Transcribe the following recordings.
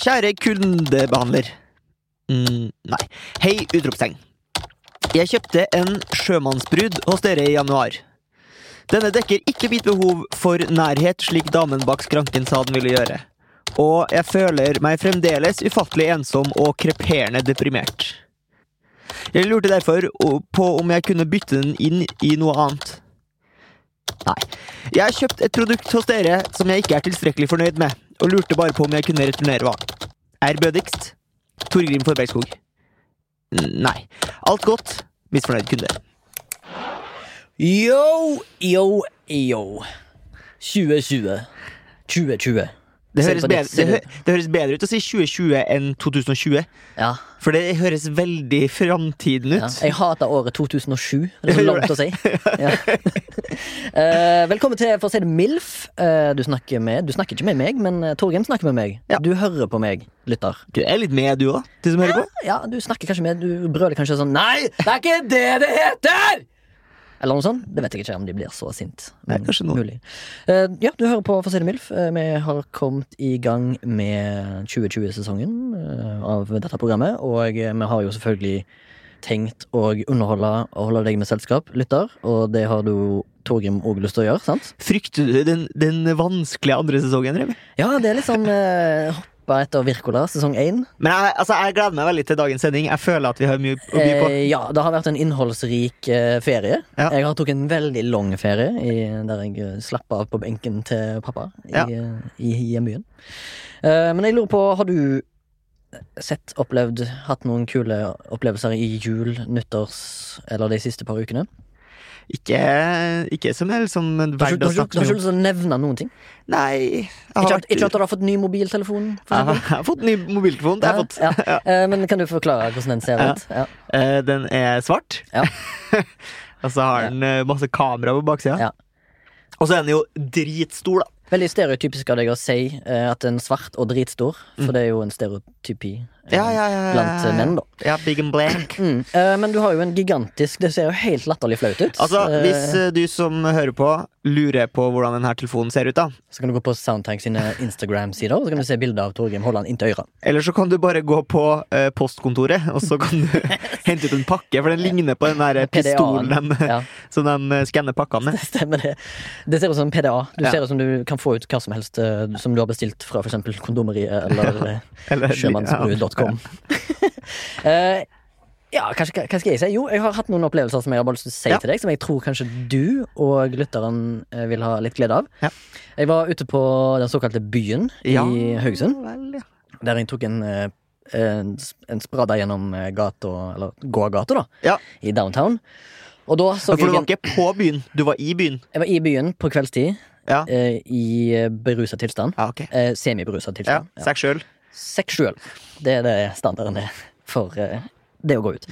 Kjære kundebehandler. Mm, nei. Hei, utropstegn. Jeg kjøpte en sjømannsbrud hos dere i januar. Denne dekker ikke mitt behov for nærhet, slik damen bak skranken sa den ville gjøre. Og jeg føler meg fremdeles ufattelig ensom og kreperende deprimert. Jeg lurte derfor på om jeg kunne bytte den inn i noe annet. Nei. Jeg har kjøpt et produkt hos dere som jeg ikke er tilstrekkelig fornøyd med, og lurte bare på om jeg kunne returnere varen. Ærbødigst Torgrim Forbergskog. Nei. Alt godt. Misfornøyd kunde. Yo, yo, yo. 2020. 2020. Det høres, bedre, det, hø- det høres bedre ut å si 2020 enn 2020. Ja, For det høres veldig framtiden ut. ja. Jeg hater året 2007. Det er så langt å si. Ja. Uh, velkommen til For å si det MILF. Uh, du, snakker med, du snakker ikke med meg, men eh, Torgrim snakker med meg. Du hører på meg, lytter. Du er litt med, du òg, du som hører på. Ja, du snakker kanskje med Du brøler kanskje sånn Nei, det er ikke det det heter! Eller noe sånt. Det vet jeg ikke om de blir så sint. Nei, kanskje noe. Mulig. Uh, ja, du hører på For MILF. Uh, vi har kommet i gang med 2020-sesongen uh, av dette programmet. Og eh, vi har jo selvfølgelig tenkt å underholde og holde deg med selskap, lytter. Og det har du, Torgrim, òg lyst til å gjøre, sant? Frykter du den, den vanskelige andre sesongen, Remi? Ja, det er liksom eh, hoppa etter Virkola sesong én. Men jeg, altså, jeg gleder meg veldig til dagens sending. Jeg føler at vi har mye å by på. Eh, ja, det har vært en innholdsrik eh, ferie. Ja. Jeg har tok en veldig lang ferie i, der jeg eh, slapp av på benken til pappa i, Ja. i, i hjembyen. Eh, men jeg lurer på, har du sett, opplevd, hatt noen kule opplevelser i jul, nyttårs eller de siste par ukene? Ikke, ikke som helst som Du har verdt å snakke om. du har ikke lyst til å nevne noen ting? Nei. Har, Ikke at, ikke at du har fått ny mobiltelefon? Jeg har, fått ny mobiltelefon. Det har jeg fått. Ja, ja. Eh, men kan du forklare hvordan den ser ut? Ja. Eh, Den er svart. Ja. og så har den eh, masse kamera på baksida. Ja. Og så er den jo dritstor, da. Veldig stereotypisk av deg å si at den er svart og dritstor, for det er jo en stereotypi Mm. Ja, ja, ja, ja, blant menn, da. Ja, big and blank. Mm. Eh, men du har jo en gigantisk Det ser jo helt latterlig flaut ut. Altså, Eh, Hvis eh, du som hører på, lurer på hvordan denne telefonen ser ut, da Så kan du gå på Soundtank sine Instagram-sider, og så kan du se bilder av Torgrim Holland inntil øra. Eller så kan du bare gå på postkontoret, og så kan du hente ut en pakke, for den ligner på den der pistolen PDA-en. Ja, som de skanner pakkene med. det stemmer det. Det ser ut som PDA. Du ser ut som du kan få ut hva som helst som du har bestilt fra f.eks. Kondomeriet eller eh, Sjømannsbrud.com. Eh, ja, kanskje, hva skal jeg si? Jo, jeg har hatt noen opplevelser som jeg har bare lyst til å si Ja. til deg, som jeg tror kanskje du og lytteren eh, vil ha litt glede av. Ja. Jeg var ute på den såkalte Byen i Haugesund, vel, ja. der jeg tok en, eh, en, en sprada gjennom eh, gata, eller gågata, da, Ja. i downtown. Og da så For du var en, ikke på byen, du var i byen. Jeg var i byen på kveldstid, Ja, eh, i berusa tilstand. ja okay. Eh, Semiberusa tilstand. Ja. Seg sjøl. Sju. Det er det standarden er for eh, det å gå ut.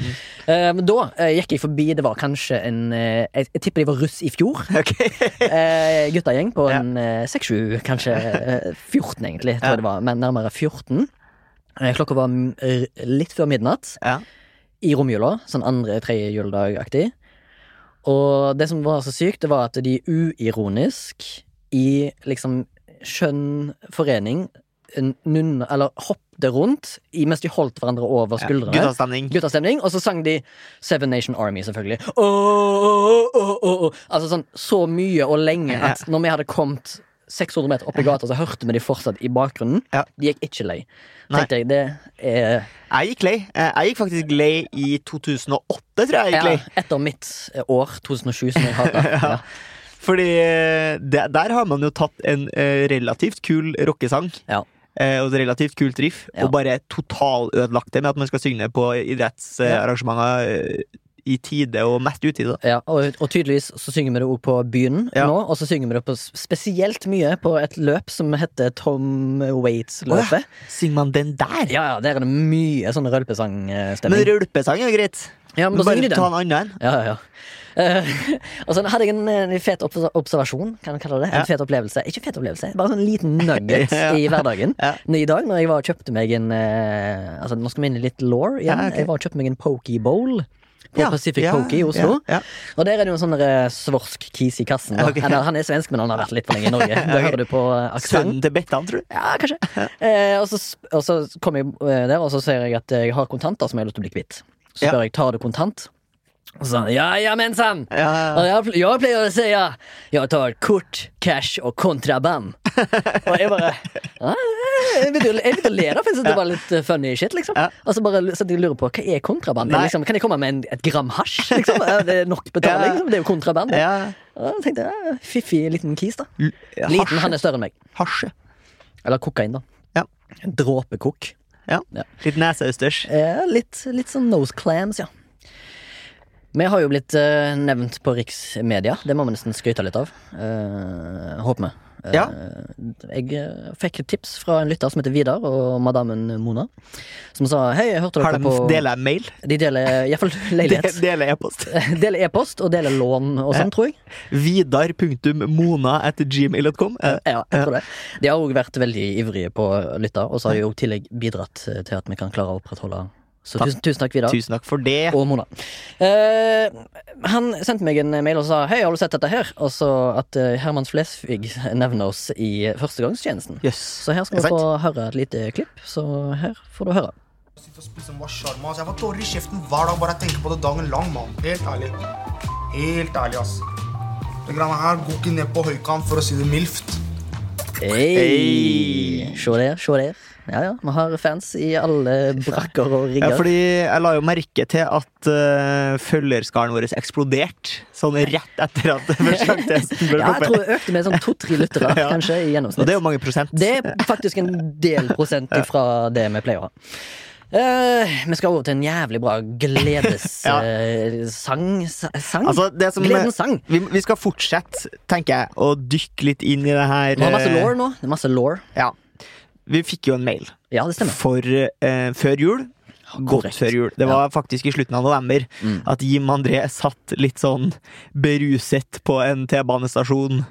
Mm. Da eh, gikk jeg forbi Det var kanskje en Jeg, jeg tipper de var russ i fjor. Okay. Guttegjeng på Ja. en seks-sju, kanskje eh, 14 egentlig, tror Ja. det var. Men nærmere 14. Eh, klokka var litt før midnatt Ja. i romjula. Sånn andre-tredje juledag-aktig. Og det som var så sykt, det var at de uironisk, i liksom skjønn forening, n- nunne, eller hoppte rundt mens de holdt hverandre over skuldrene. Guttastemning. Guttastemning, og så sang de Seven Nation Army, selvfølgelig. Oh, oh, oh. Altså sånn så mye og lenge at når vi hadde kommet 600 meter opp i gata, så hørte vi de fortsatt i bakgrunnen. Ja. De gikk ikke lei. Tenkte jeg, det er Jeg gikk lei. Eh, Jeg gikk faktisk lei i 2008, tror jeg. jeg gikk ja, lei etter mitt eh, år, 2007, som jeg hater. ja. Fordi eh, det, der har man jo tatt en relativt kul rockesang. Ja. Eh, Og et relativt kult riff, Ja. og bare totalødelagt det med at man skal synge på idrettsarrangementer eh, i tide og mest utide. Ja, og, og tydeligvis så synger vi det òg på byen Ja. nå, og så synger vi det på spesielt mye på et løp som heter Tom Waits-løpet. Synger man den der? ja. ja, der er det mye sånn Men rølpesang er jo greit. Ja, men da Bare ta en annen en. Ja, ja. Eh, og så hadde jeg en, en fet obs- observasjon, kan jeg kalle det. En Ja. fet opplevelse. Ikke fet opplevelse, bare en liten nugget Ja. i hverdagen. Ja. I dag når jeg var og kjøpte meg en uh, Altså Nå skal vi inn i litt law igjen. Ja, ok. Jeg var og kjøpte meg en pokebowl på Ja, Pacific ja, Poke i Oslo. Ja. Og der er det jo en sånn eh, svorsk kis i kassen. Da. Ok. Eller, han er svensk, men han har vært litt for lenge i Norge. Da hører du på eh, aksent. Sønnen til Bettan, tror du? Ja, kanskje. Eh, og, så, og så kom jeg eh, der, og så ser jeg at jeg har kontanter som jeg har lyst til å bli kvitt. Så spør jeg tar du kontant. Og så sa han ja! Ja, Og jeg, jeg pleier å si jeg tar kort, cash og kontraband. og jeg bare ja, Jeg begynte å- le, da, for det var litt eh, funny shit. liksom Ja. Og så bare så jeg lurer på hva er kontraband? Liksom, kan jeg komme med en, et gram hasj? Liksom? Er det nok betaling? Ja. Liksom? Det er jo kontraband. ja. Og da tenkte jeg, ja, Fiffig liten kis, da. L- ja, Liten, hasje. han er større enn meg. Hasje. Eller kokain, da. Ja. En dråpe kokk. Ja. Ja. Litt neseøsters. Eh, litt, litt sånn nose clams, ja. Vi har jo blitt eh, nevnt på riksmedia. Det må vi nesten skryte litt av. Eh, håper vi. Eh, Ja. Jeg fikk et tips fra en lytter som heter Vidar, og madammen Mona, som sa hei, jeg hørte Har dere de på deler jeg mail? De deler iallfall leilighet. De- Deler e-post. Deler e-post og deler lån og sånn, tror jeg. Vidar.mona etter gmail.com. Eh, Ja, jeg tror det. De har òg vært veldig ivrige på å lytte, og så har de jo i tillegg bidratt eh, til at vi kan klare å opprettholde Så Takk. tusen, tusen takk, Vidar. Tusen takk for det. Og Mona. Eh, han sendte meg en mail og sa Hei, har du sett dette her? Og så at uh, Herman Flesvig nevner oss i førstegangstjenesten. Yes. Så her skal vi få høre et lite klipp. Så her får du høre. Jeg får tårer i kjeften hver dag bare jeg tenker på det dagen lang, mann. Helt ærlig. Helt ærlig, ass. Det greiene her går ikke ned på høykant, for å si det mildt. Hei! Hei. Se der, se der. Ja ja, vi har fans i alle brakker og Ja, fordi jeg la jo merke til at uh, følgerskaren vår eksploderte sånn rett etter at førstegangstesten ble Ja, jeg tror det økte med sånn to-tre lyttere, Ja. kanskje, i Og gjennomsnitt. det er jo mange prosent. Det er faktisk en del prosent fra det vi pleier å ha. Uh, vi skal over til en jævlig bra Ja. Sang? sang? Altså, Gledens sang. vi, vi skal fortsette, tenker jeg, å dykke litt inn i det her. Vi har masse eh, law nå. Det er masse law. Ja. Vi fikk jo en mail Ja, det stemmer. for eh, før jul. Godt før jul. Det var faktisk i slutten av november Mm. at Jim André satt litt sånn beruset på en T-banestasjon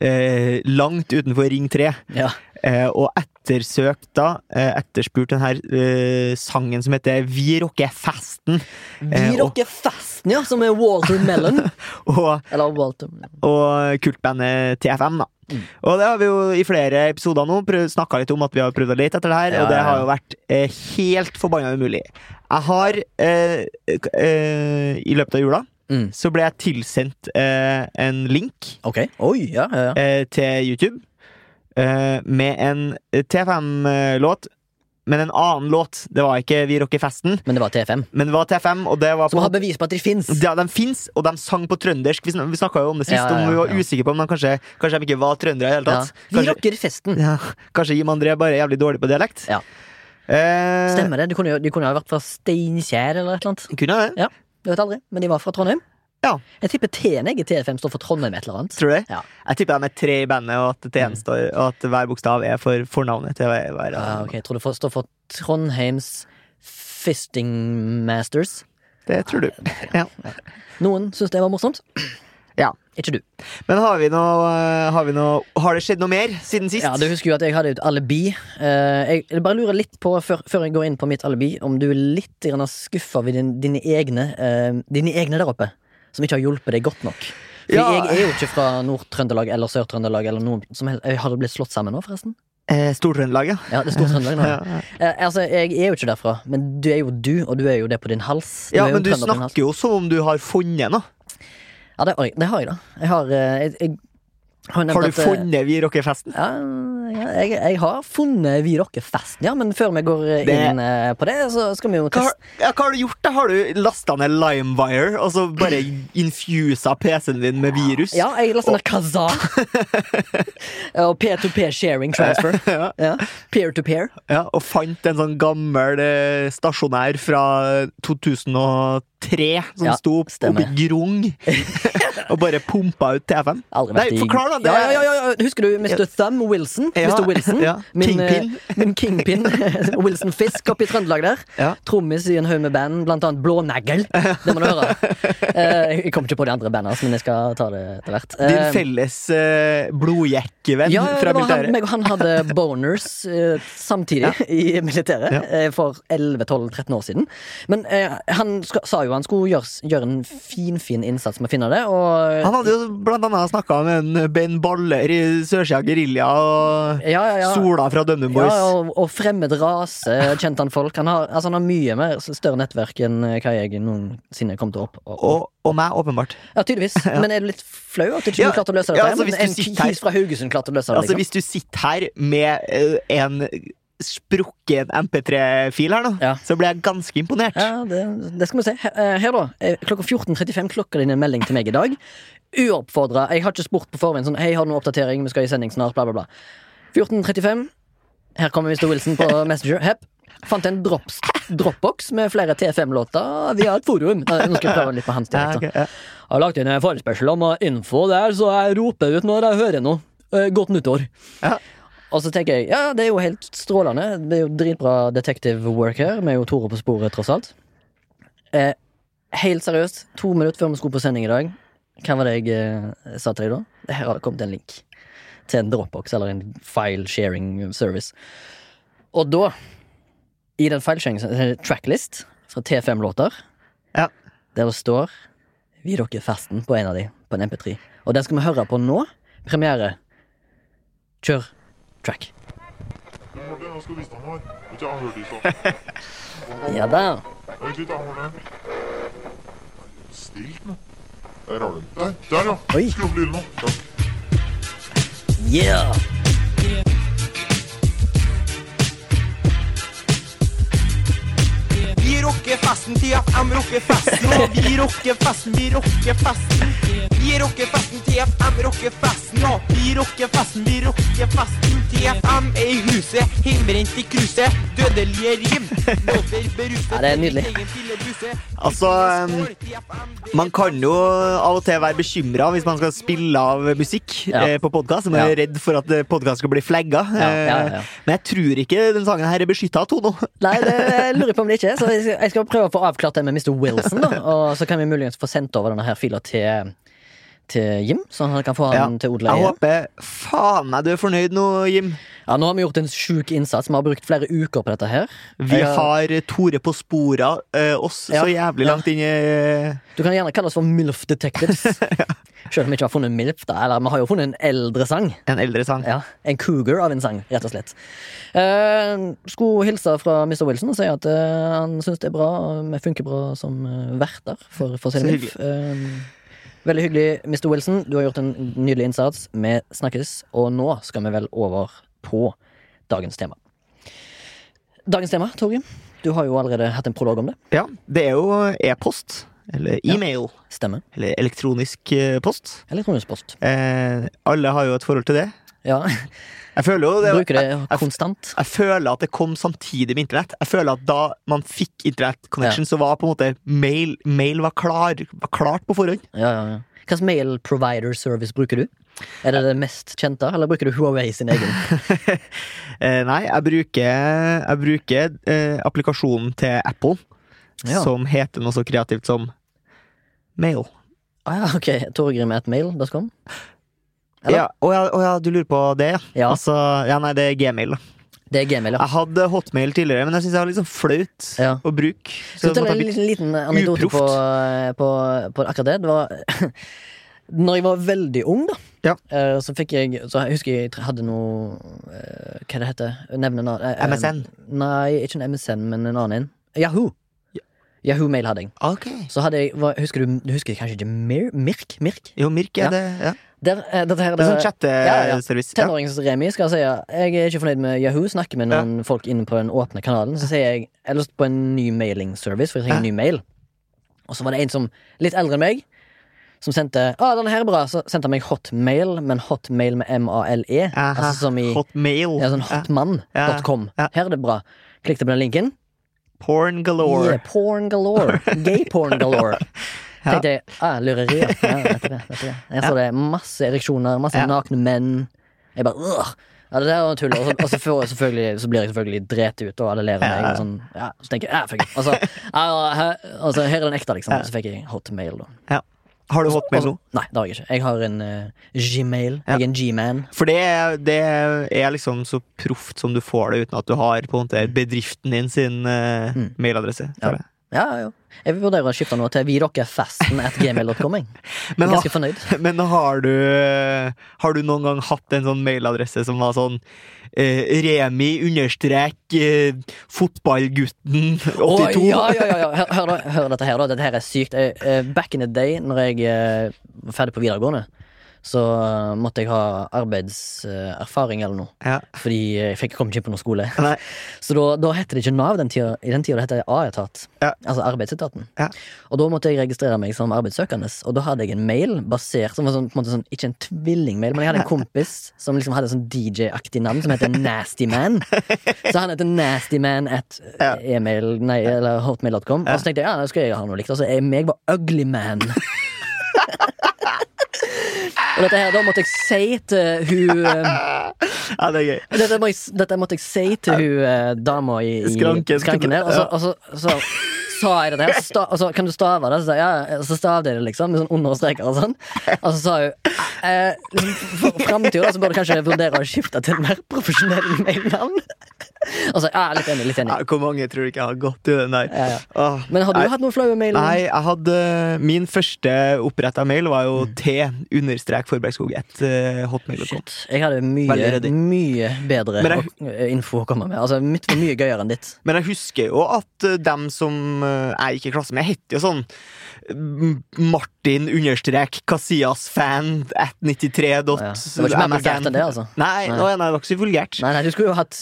eh, langt utenfor Ring 3. Ja. Eh, og ettersøkt da, eh, etterspurt den her eh, sangen som heter Vi rocker festen. Vi Eh, rocker festen, ja, som er Walter Mellon. Og, Eller Walter og kultbandet TFM, da. Mm. Og det har vi jo i flere episoder nå snakka litt om at vi har prøvd å lete etter det her, Ja, og det har jo vært eh, helt forbanna umulig. Jeg har eh, eh, I løpet av jula Mm. så ble jeg tilsendt en link okay. Oi, ja, ja, ja. til YouTube med en T5-låt. men en annen låt. Det var ikke Vi rocker festen, Men det var TFM. men det var TFM, og det var Som har bevis på at de fins. ja, de fins, og de sang på trøndersk. Vi, sn vi snakka jo om det sist, Ja, ja, om vi var usikre på om de kanskje, kanskje de ikke var trøndere i det hele Ja. tatt. Vi Kanskje, rocker festen. ja, kanskje Jim André bare er jævlig dårlig på dialekt. Ja. Eh, Stemmer det. De kunne jo de kunne ha vært fra Steinkjer eller et eller annet. Kunne det? Ja, Du vet aldri. Men de var fra Trondheim. Ja. Jeg tipper T-en i TFM står for Trondheim et eller annet. Tror du det? Ja. Jeg tipper de er tre i bandet, og at T-en Mm. står Og at hver bokstav er for fornavnet til hver. hver Ja, okay. Tror det står for Trondheims Fisting Masters. Det tror du. Ja. Noen syns det var morsomt. Ja. Ikke du. Men har vi noe eh, Har vi noe Har det skjedd noe mer siden sist? Ja, Du husker jo at jeg hadde et alibi. Eh, jeg bare lurer litt på, før, jeg går inn på mitt alibi, om du er litt skuffa over din, dine egne eh, Dine egne der oppe, som ikke har hjulpet deg godt nok. Fordi Ja. Jeg er jo ikke fra Nord-Trøndelag eller Sør-Trøndelag eller noe som helst. Har det blitt slått sammen nå, forresten? Eh, Stor-Trøndelag, ja. Ja, det er Stor-Trøndelag nå. Ja, Ja. ja. Eh, altså, Jeg er jo ikke derfra, men du er jo du, og du er jo det på din hals. ja, er men du snakker jo som om du har funnet noe. Ja, det det har jeg da. Jeg har, eh, jeg, jeg, Har, du eh, funnet Vi rocker-festen? Ja, ja jeg, jeg har funnet Vi rocker-festen, ja. Men før vi går eh, Det- inn eh, på det, så skal vi jo Hva, teste har- ja, hva har du gjort? da? Har du lasta ned Limewire og så bare infusa PC-en din med virus? Ja, jeg lastet ned Kazaa. og P2P sharing transfer. Ja, Ja. Peer to peer. ja, og fant en sånn gammel stasjonær fra 2003 som Ja, sto opp, i Grung, og bare pumpa ut. Aldri Nei, forklar da, det ja, ja, ja. Husker du Mr. Thumb Wilson? Mr. Wilson. Min, eh, Kingpin. min kingpin. Wilson Fisk oppe i Trøndelag der. Ja. Trommis i en haug med band, blant annet Blånegl. Det må du høre. Eh, Jeg kommer ikke på de andre bandene, men jeg skal ta det etter hvert. Din Eh, felles blodjekkevenn fra militæret. han, han hadde boners samtidig i militæret for 11-12-13 år siden. Men han sa jo han skulle gjøre, gjøre en finfin fin innsats med å finne det, og Han hadde jo blant annet snakka med en Ben Baller i Sørsida Gerilja og ja, ja, ja. Sola fra DumDum Boys. Og, og fremmed rase, kjente han folk. Han har, altså, han har mye mer større nettverk enn eh, hva jeg noensinne kom til å opp. Og, Og, og meg, åpenbart. Ja, tydeligvis. Men er du litt flau at du ikke klarte å løse dette? altså, hvis du her- Altså, liksom. hvis du sitter her med eh, en sprukken MP3-fil her nå, Ja. så ble jeg ganske imponert. Ja, det, det skal vi se. Her, eh, da. eh, Klokka 14.35 klokka din en melding til meg i dag. Uoppfordra. Jeg har ikke spurt på forveien sånn Hei, har du noen oppdatering? Vi skal i sending snart. Bla, bla, bla. 14.35. Her kommer Mr. Wilson på Messenger. Hepp. Fant en drops, Dropbox med flere T5-låter via et forum. Nå skal jeg prøve litt på hans dialekt. ja. Jeg har lagt inn en forespørsel om info der, så jeg roper ut når jeg hører noe. Eh, Godt nyttår. Ja. Og så tenker jeg, ja, det er jo helt strålende. Det er jo dritbra detective work her. Er jo Tore på sporet, tross alt. Eh, helt seriøst, to minutter før vi skulle på sending i dag, hva var det jeg eh, sa til deg da? Her har det kommet en link til en Dropbox, eller en file sharing service. Og da, i den det tracklist fra T5-låter, Ja. der det står Vi dere festen på en av de, på en MP3. Og den skal vi høre på nå. Premiere. Kjør track. Ja da. Vent litt, jeg har det. Stilt nå. Der har du den. Der, der ja. Skru opp lyden nå. Ja. Yeah! Vi rocker festen, TFM rocker festen, og vi rocker festen, vi rocker festen. Vi rocker festen, TFM rocker festen, og vi rocker festen, vi rocker festen. TFM er i huset, hjemmebrent i kruset, dødelige rim. Ja, det er nydelig. Altså, um, Man kan jo av og til være bekymra hvis man skal spille av musikk Ja. eh, på podkast. Man er Ja. redd for at podkast skal bli flagga. Ja, ja, ja. Eh, Men jeg tror ikke den sangen her er beskytta av Tono. Nei, det jeg lurer jeg på om det ikke er. Så jeg skal prøve å få avklart det med Mr. Wilson, da. Og så kan vi muligens få sendt over denne her fila til, til Jim, så han kan få han Ja. til til Jeg håper faen meg du er fornøyd nå, Jim. Ja, nå har vi gjort en sjuk innsats. Vi har brukt flere uker på dette her. Vi Jeg har Tore på spora, eh, oss Ja, så jævlig ja. langt inn i Du kan gjerne kalle oss for MILF Detectives. Selv om vi ikke har funnet MILF, da. Eller vi har jo funnet en eldre sang. en eldre sang. Ja, En cougar av en sang, rett og slett. Eh, skulle hilse fra Mr. Wilson og si at eh, han syns det er bra. Vi funker bra som uh, verter for, for sin MILF. Eh, veldig hyggelig, Mr. Wilson. Du har gjort en nydelig innsats. Vi snakkes. Og nå skal vi vel over på dagens tema. Dagens tema, Torgrim. Du har jo allerede hatt en prolog om det. Ja, det er jo e-post. Eller e-mail. Stemmer. Eller elektronisk eh, post. Elektronisk post. Eh, alle har jo et forhold til det. Ja, Jeg føler jo det Bruker det jeg, jeg, konstant. jeg føler at det kom samtidig med internett. Jeg føler at da man fikk internett connection, så var på en måte mail, mail var, klar, var klart på forhånd. Ja, ja, ja. Hvilken mail provider service bruker du? Er det det mest kjente, eller bruker du Huawei sin egen? Eh, nei, jeg bruker, jeg bruker eh, applikasjonen til Apple, Ja. som heter noe så kreativt som Mail. Ah, ja, ok. Torgrim at Ja, å ja, å ja, du lurer på det, ja? Ja. Altså, ja, nei, det er Gmail. da. Det er Gmail, ja. Jeg hadde Hotmail tidligere, men jeg syns det var litt sånn flaut Ja. å bruke. Skal Så jeg fortelle en liten, anekdote på, uproft. på, på akkurat det? Det var Når jeg var veldig ung, da, Ja. eh, så fikk jeg Så jeg husker jeg hadde noe eh, Hva det heter Nevne eh, eh, MSN. Nei, ikke en MSN, men en annen en. Yahoo! Yahoo-mail hadde jeg. Okay. Så hadde jeg hva, Husker du, du husker kanskje ikke Mir, Mirk? Mirk? Jo, Mirk Ja. er det. Ja. Der, eh, dette her, Det er sånn chatteservice. ja. Ja. Tenårings-Remi skal si jeg er ikke fornøyd med Yahoo. Snakker med noen folk inne på den åpne kanalen. Så sier jeg jeg har lyst på en ny mailing-service, for jeg trenger en ny mail. Og så var det en som litt eldre enn meg, som sendte ah, den her er bra. Så sendte han meg hotmail, men hotmail med M-A-L-E. Altså som i Hotmail. ja, sånn hotmann.com. Ja. Her er det bra. Klikket på den linken. Porn galore. Yeah, porn galore. Gay porn galore. Tenkte jeg, ah, lureri. Ja, det, det. Jeg så det masse ereksjoner, masse nakne menn. Jeg bare Åh! Ja, det der var tull. Og så, og så, blir jeg selvfølgelig drept ut, og alle ler av meg. Og sånn, ja, så tenker jeg, fuck it. Og så, her, altså, her er den ekte, liksom. Så fikk jeg hotmail, da. Ja. Har du hotmail nå? Nei, det har jeg ikke. Jeg har en uh, Gmail. Ja. Jeg er en G-man. For det, det er liksom så proft som du får det uten at du har på en måte bedriften din sin uh, Mm. mailadresse. Ja. Ja, ja. Jeg vurderer å skifte noe til vidokkefasten at gmail.com. Men, ganske fornøyd. men har du Har du noen gang hatt en sånn mailadresse som var sånn eh, Remi understrek eh, fotballgutten 82? Oh, ja, ja, ja, ja. Hør, hør, hør dette her, da. Dette her er sykt. Eh, back in the day, når jeg eh, var ferdig på videregående, så eh, måtte jeg ha arbeidserfaring eller noe. Ja. Fordi jeg fikk kom ikke inn på noen skole. Nei. Så da, da het det ikke Nav den tida. I den tida det het det A-etat. Ja. Altså Arbeidsetaten. Ja. Og da måtte jeg registrere meg som arbeidssøkende. Og da hadde jeg en mail basert Som var sånn, på en sånn, ikke en tvillingmail, men jeg hadde en kompis som liksom hadde sånn DJ-aktig navn som heter Nastyman. Så han heter Nastyman at Ja. email Nei, eller hotmail.com. Og så tenkte jeg ja, nå skal jeg ha noe likt. Og så er meg bare Uglyman. Og dette her, da måtte jeg si til hun eh, Ja, det er gøy. dette, må jeg, dette måtte jeg si til hun eh, dama i, i Skranken. skranken der. Og så, og så, så sa jeg det der. Sta, og så, kan du stave det? Så, jeg, ja, så stavde jeg det, liksom, med sånn understreker og sånn. Og så sa hun eh, liksom, For framtida bør du kanskje vurdere å skifte til mer profesjonell mailnavn. Og jeg ja, litt enig. litt enig Ja, hvor mange tror du ikke jeg har gått i den der? ja, ja. Åh. Men har du Nei. hatt noen flaue mailer? Nei, jeg hadde Min første oppretta mail var Mm. jo T understrek Forbergskog et uh, hotmail.com. Shit. Jeg hadde mye, mye bedre jeg- info å komme med. Altså, mitt var mye gøyere enn ditt. Men jeg husker jo at eh, dem som eh, jeg gikk i klasse med, het jo sånn mm, Martin understrek Casillas-fan at 93 dot Ja. Det var ikke mer vulgært enn det, altså. Nei, Nei. nei. nei, det var ikke så vulgært. Nei, nei, du skulle jo hatt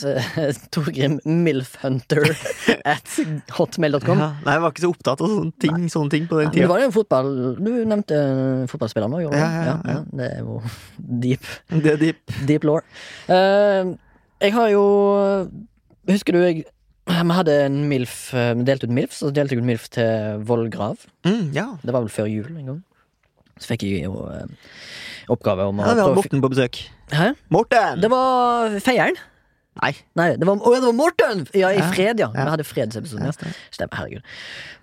Torgrim Milfhunter at hotmail.com. Ja, nei, jeg var ikke så opptatt av sånne ting, sånne ting på den tida. Du var jo en fotball Du nevnte fotballspilleren fotballspiller nå, gjorde du? Ja, ja, ja. Det er jo deep, Det er deep. deep law. Uh, jeg har jo Husker du jeg vi hadde en MILF eh, Vi delte ut MILF, så delte jeg ut MILF til Vollgrav. Mm, ja. Det var vel før jul en gang. Så fikk jeg jo eh, oppgave om å ja, vi hadde Morten på besøk. Hæ? Morten! Det var feieren. Nei. Nei, det var, å, det var Morten! Ja, i fred, ja. Vi hadde fredsepisoden. Ja. Stemmer, herregud.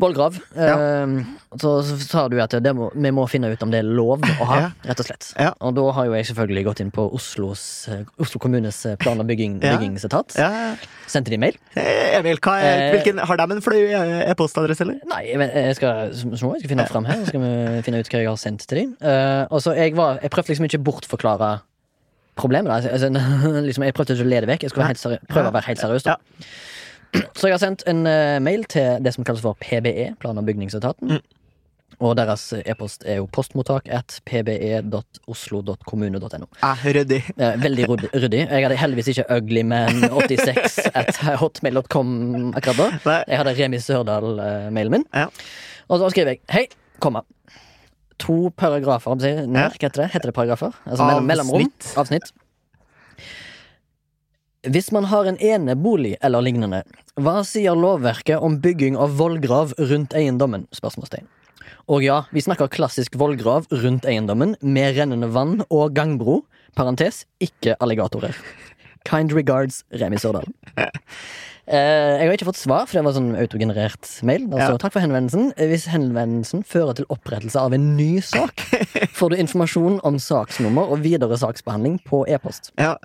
Vollgrav. Ja. Eh, så, så sa du at det må, vi må finne ut om det er lov å ha, rett og slett. Ja. Og da har jo jeg selvfølgelig gått inn på Oslos, eh, Oslo kommunes eh, plan- og bygging, byggingsetat. Ja, Sendte de mail? Eh, Emil, hva er, hvilken, har de en eh, e-postadresse, eller? Nei, jeg, skal, så jeg skal finne fram her. Så skal vi finne ut hva jeg har sendt til dem. Eh, og så jeg, var, jeg prøvde liksom ikke bortforklare problemet. Da. Altså, liksom, jeg prøvde ikke å le det vekk. Jeg skulle prøve å være helt seriøs. Da. Så jeg har sendt en uh, mail til det som kalles for PBE, plan- og bygningsetaten. Mm. Og deres e-post er jo postmottak at pbe.oslo.kommune.no. Ja, ryddig. Eh, veldig ryddig-. Jeg hadde heldigvis ikke uglyman86 at hotmail.com akkurat da. Nei. Jeg hadde Remi Sørdal-mailen min. Ja. Og så skriver jeg Hei, komma. To paragrafer. Nær, hva heter det? Heter det paragrafer? Altså mellom, mellomrom. Avsnitt. Avsnitt. Hvis man har en enebolig eller lignende, hva sier lovverket om bygging av vollgrav rundt eiendommen? Spørsmålstegn. Og ja, vi snakker klassisk vollgrav rundt eiendommen med rennende vann og gangbro. Parentes ikke alligatorer. Kind regards Remi Sørdal. Uh, jeg har ikke fått svar, for det var sånn autogenerert mail. Altså, Ja. Takk for henvendelsen. Hvis henvendelsen fører til opprettelse av en ny sak, får du informasjon om saksnummer og videre saksbehandling på e-post. Ja.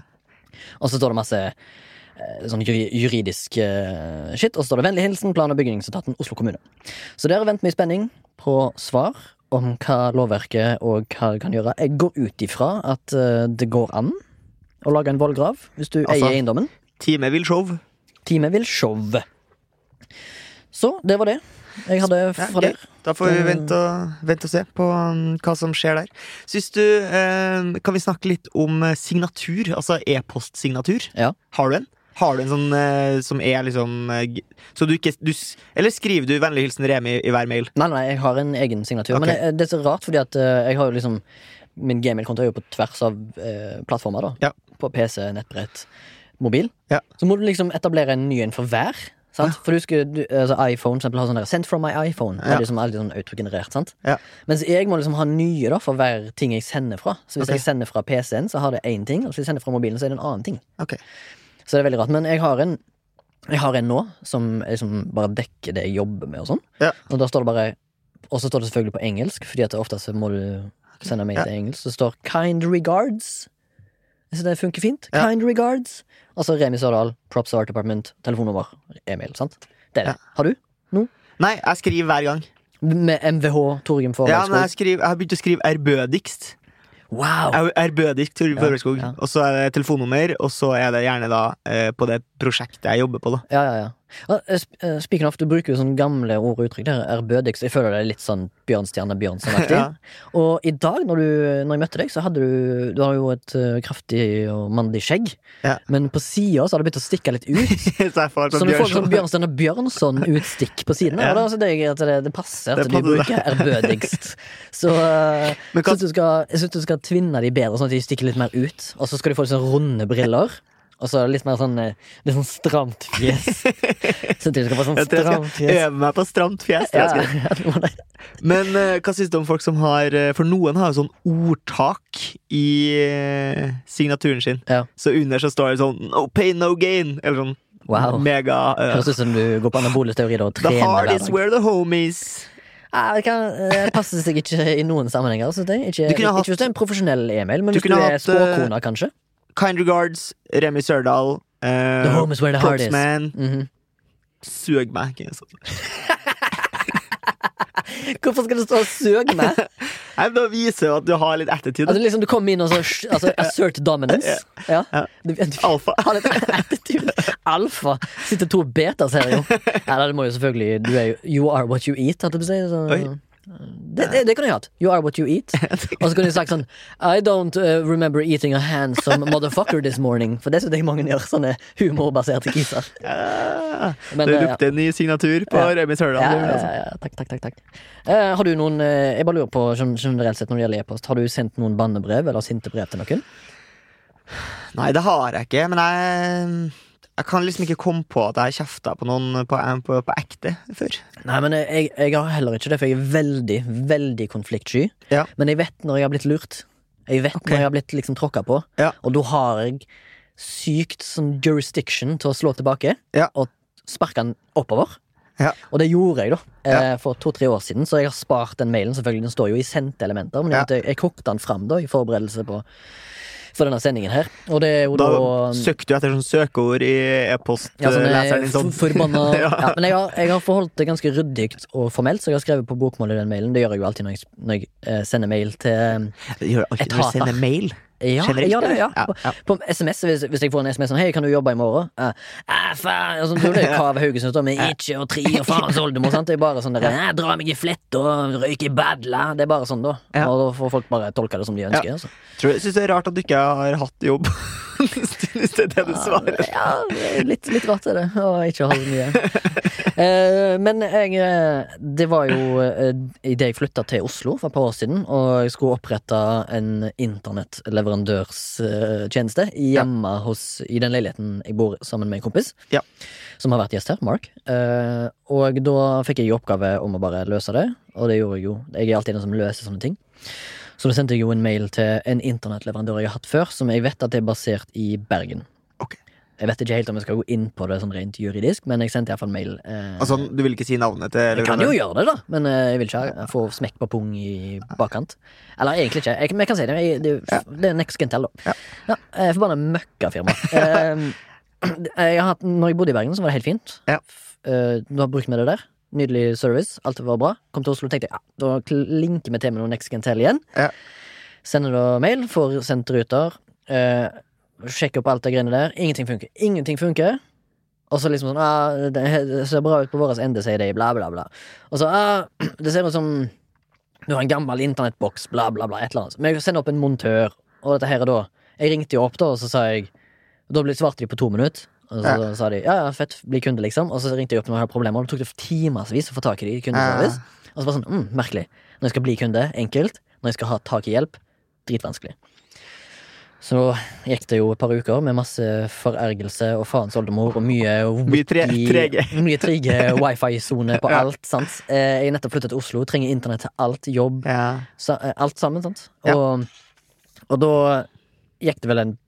Og så står det masse eh, sånn juridisk uh, shit. Og så står det 'Vennlig hilsen plan- og bygningsetaten Oslo kommune'. Så dere venter med spenning på svar om hva lovverket og hva det kan gjøre. Jeg går ut ifra at uh, det går an å lage en vollgrav hvis du Altså- eier eiendommen. Time vil show. Time vil show. Så det var det. jeg hadde fra ja, der. Da får vi vente og, vente og se på um, hva som skjer der. Syns du eh, Kan vi snakke litt om eh, signatur? Altså e-postsignatur. Ja. Har du en? Har du en sånn eh, som er liksom eh, Så du ikke du, Eller skriver du 'vennlig hilsen Remi' i hver mail? Nei, nei, jeg har en egen signatur. Okay. Men det, det er så rart, fordi at eh, jeg har jo liksom Min gmail-konto er jo på tvers av plattformer, da. Ja. På PC, nettbrett, mobil. Ja. Så må du liksom etablere en ny en for hver. Sant? For du husker du, altså iPhone for eksempel, har sånn der 'Send from my iPhone'. Ja. Er Liksom alltid sånn autogenerert, sant? Ja. Mens jeg må liksom ha nye da for hver ting jeg sender fra. Så hvis okay. jeg sender fra PC-en, så har det én ting. Og hvis jeg sender fra mobilen, så er det en annen ting. Okay. Så det er veldig rart. Men jeg har en Jeg har en nå som liksom bare dekker det jeg jobber med og sånn. Ja. Og da står det bare Og så står det selvfølgelig på engelsk, Fordi at ofte så må du sende meg Ja. til engelsk. Så det står 'Kind regards'. Jeg synes det funker fint. Ja. Kind regards. Altså Remi Sørdal, Props Art Department, telefonnummer, e-mail. sant? Det er det. Har du? noe? Nei, jeg skriver hver gang. Med MVH Torgrim Ja, men jeg, skriver, jeg har begynt å skrive ærbødigst. wow! Ærbødigst til Torgrim Ja, ja. Og så er det telefonnummer, og så er det gjerne da eh, på det prosjektet jeg jobber på, da. Ja, ja, ja. Eh, eh, Speaking of, du bruker jo sånne gamle ord og uttrykk. Der Ærbødig. Jeg føler det er litt sånn Bjørnstjerne Bjørnson-aktig. Ja. Og i dag, når, du, når jeg møtte deg, så hadde du Du har jo et eh, kraftig og mandig skjegg. Ja. Men på sida så har det begynt å stikke litt ut. så jeg får Så sånn du får sånn Bjørnstjerne Bjørnson-utstikk på siden. Ja. Og det, det, det passer at Det du bruker ærbødigst. Så jeg syns du, skal- jeg synes du skal tvinne de bedre, sånn at de stikker litt mer ut. Og så skal de få litt sånn runde briller. Og så litt mer sånn eh, Litt sånn stramt fjes. Så du skal få sånn Jeg tror jeg skal øve meg på stramt fjes. Ja. Men eh, hva syns du om folk som har eh, For noen har jo sånn ordtak i signaturen sin. Ja. Så under så står det sånn 'no pain, no gain'. Eller sånn Wow. mega uh, Høres ut som du går på anabole da, og The trener heart hver is where the home is. Det kan, passer seg ikke i noen sammenhenger. Ikke, Du kunne ikke hvis du er en profesjonell e-mail, men hvis du du er hatt, eh, kanskje. Kind regards, Remi Sørdal. Uh, The home is where the heart is. Man. Mm -hmm. Sug meg. Hvorfor skal du stå og 'søg meg'? Jeg vil viser jo at du har litt attitude. Altså liksom Du kommer inn og så altså, assert dominance. Ja. Ja. Du, du Alfa. har litt attitude. Alfa. Sitter to betas her, jo. Ja, det må jo selvfølgelig You are what you eat, hadde jeg si. å Oi. Det, det, det kunne jeg hatt. You are what you eat. Og så kunne jeg sagt sånn I don't uh, remember eating a handsome motherfucker this morning. For det synes jeg mange gjør. Sånne humorbaserte kiser. Ja. Men, det lukter en ny signatur på Ja. Remi Sørdal. Ja, det ja, ja, takk, takk, takk, takk. Uh, har du noen uh, Jeg bare lurer på gen- generelt sett når det gjelder e-post. Har du sendt noen bannebrev eller sinte brev til noen? Nei, det har jeg ikke, men jeg jeg kan liksom ikke komme på at jeg har kjefta på noen på, på, på ekte før. Nei, men jeg, jeg har heller ikke det, for jeg er veldig, veldig konfliktsky. Ja. Men jeg vet når jeg har blitt lurt. Jeg vet okay. når jeg har blitt liksom tråkka på. Ja. Og da har jeg sykt sånn jurisdiction til å slå tilbake Ja. og sparke den oppover. Ja. Og det gjorde jeg da eh, for to-tre år siden, så jeg har spart den mailen. selvfølgelig Den står jo i sendte elementer, men Ja. jeg, jeg kokte den fram da i forberedelse på for denne sendingen her. Og det er jo Da da søkte du etter sånn søkeord i e-post. ja, sånn, din sånn. Forbanna Ja. ja. Men jeg har, jeg har forholdt det ganske ryddig og formelt, så jeg har skrevet på bokmål i den mailen. Det gjør jeg jo alltid når jeg, når jeg eh, sender mail til et gjør når du sender mail. Ja, Generelt, ja, det, ja. Ja, ja. På SMS, hvis, hvis jeg får en SMS sånn 'Hei, kan du jobbe i morgen?' Uh, eh, faen, altså, det er jo Kave Haugesund står med 'ikke' og 'Tri' og 'faens oldemor'. sant? Det er bare sånn der, eh, 'Dra meg i flett og røyke i badla'. Det er bare sånn, da. Og da får folk bare tolke det som de ønsker. Ja. Altså. Synes det er rart at du ikke har hatt jobb. Hvis det er det du svarer. Ja, litt, litt rart er det å ikke så mye. Eh, men jeg eh, Det var jo uh, idet jeg flytta til Oslo for et par år siden, og jeg skulle opprette en internettleverandørstjeneste hjemme hos, i den leiligheten jeg bor sammen med en kompis, Ja. som har vært gjest her, Mark. Eh, og da fikk jeg i oppgave om å bare løse det, og det gjorde jeg jo. Jeg er alltid den som løser sånne ting. Så da sendte jo en mail til en internettleverandør jeg har hatt før, som jeg vet at er basert i Bergen. Ok. Jeg vet ikke helt om jeg skal gå inn på det sånn rent juridisk, men jeg sendte iallfall mail. Eh, Altså, Du vil ikke si navnet til jeg kan jo gjøre det, da, men eh, jeg vil ikke få smekk på pung i bakkant. Eller egentlig ikke. Jeg, jeg kan si det. Jeg, det, det er next Gentel, da. Ja. Ja, eh, Forbanna møkkafirma. Eh, jeg har hatt, når jeg bodde i Bergen, så var det helt fint. Ja. F- eh, Du har brukt med det der. Nydelig service. Alt var bra. Kom til Oslo og tenkte ja, da linker vi til med noe next can tell igjen. Ja. Sender da mail, får sendt ruter. Eh, sjekker opp alt det greiene der. Ingenting funker. Ingenting funker. Og så liksom sånn ah, Det ser bra ut på vår ende, sier de, bla, bla, bla. Og så ah, Det ser ut som du har en gammel internettboks, bla, bla, bla. Et eller annet. Men jeg sender opp en montør, og dette her er da Jeg ringte jo opp, da, og så sa jeg Da ble svarte de på to minutter. Og så Ja. sa de ja, ja, fett, bli kunde, liksom. Og så ringte jeg opp når jeg hadde problemer, og det tok det timevis å få tak i de i kundeservice. Og så var det sånn, mm, merkelig. Når jeg skal bli kunde, enkelt. Når jeg skal ha tak i hjelp, dritvanskelig. Så gikk det jo et par uker med masse forergelse og faens oldemor og mye Mye trege. Mye wifi-sone på Ja. alt. sant? Eh, Jeg er nettopp flyttet til Oslo, trenger internett til alt. Jobb, Ja. eh, alt sammen. sant? Og, og da gikk det vel en,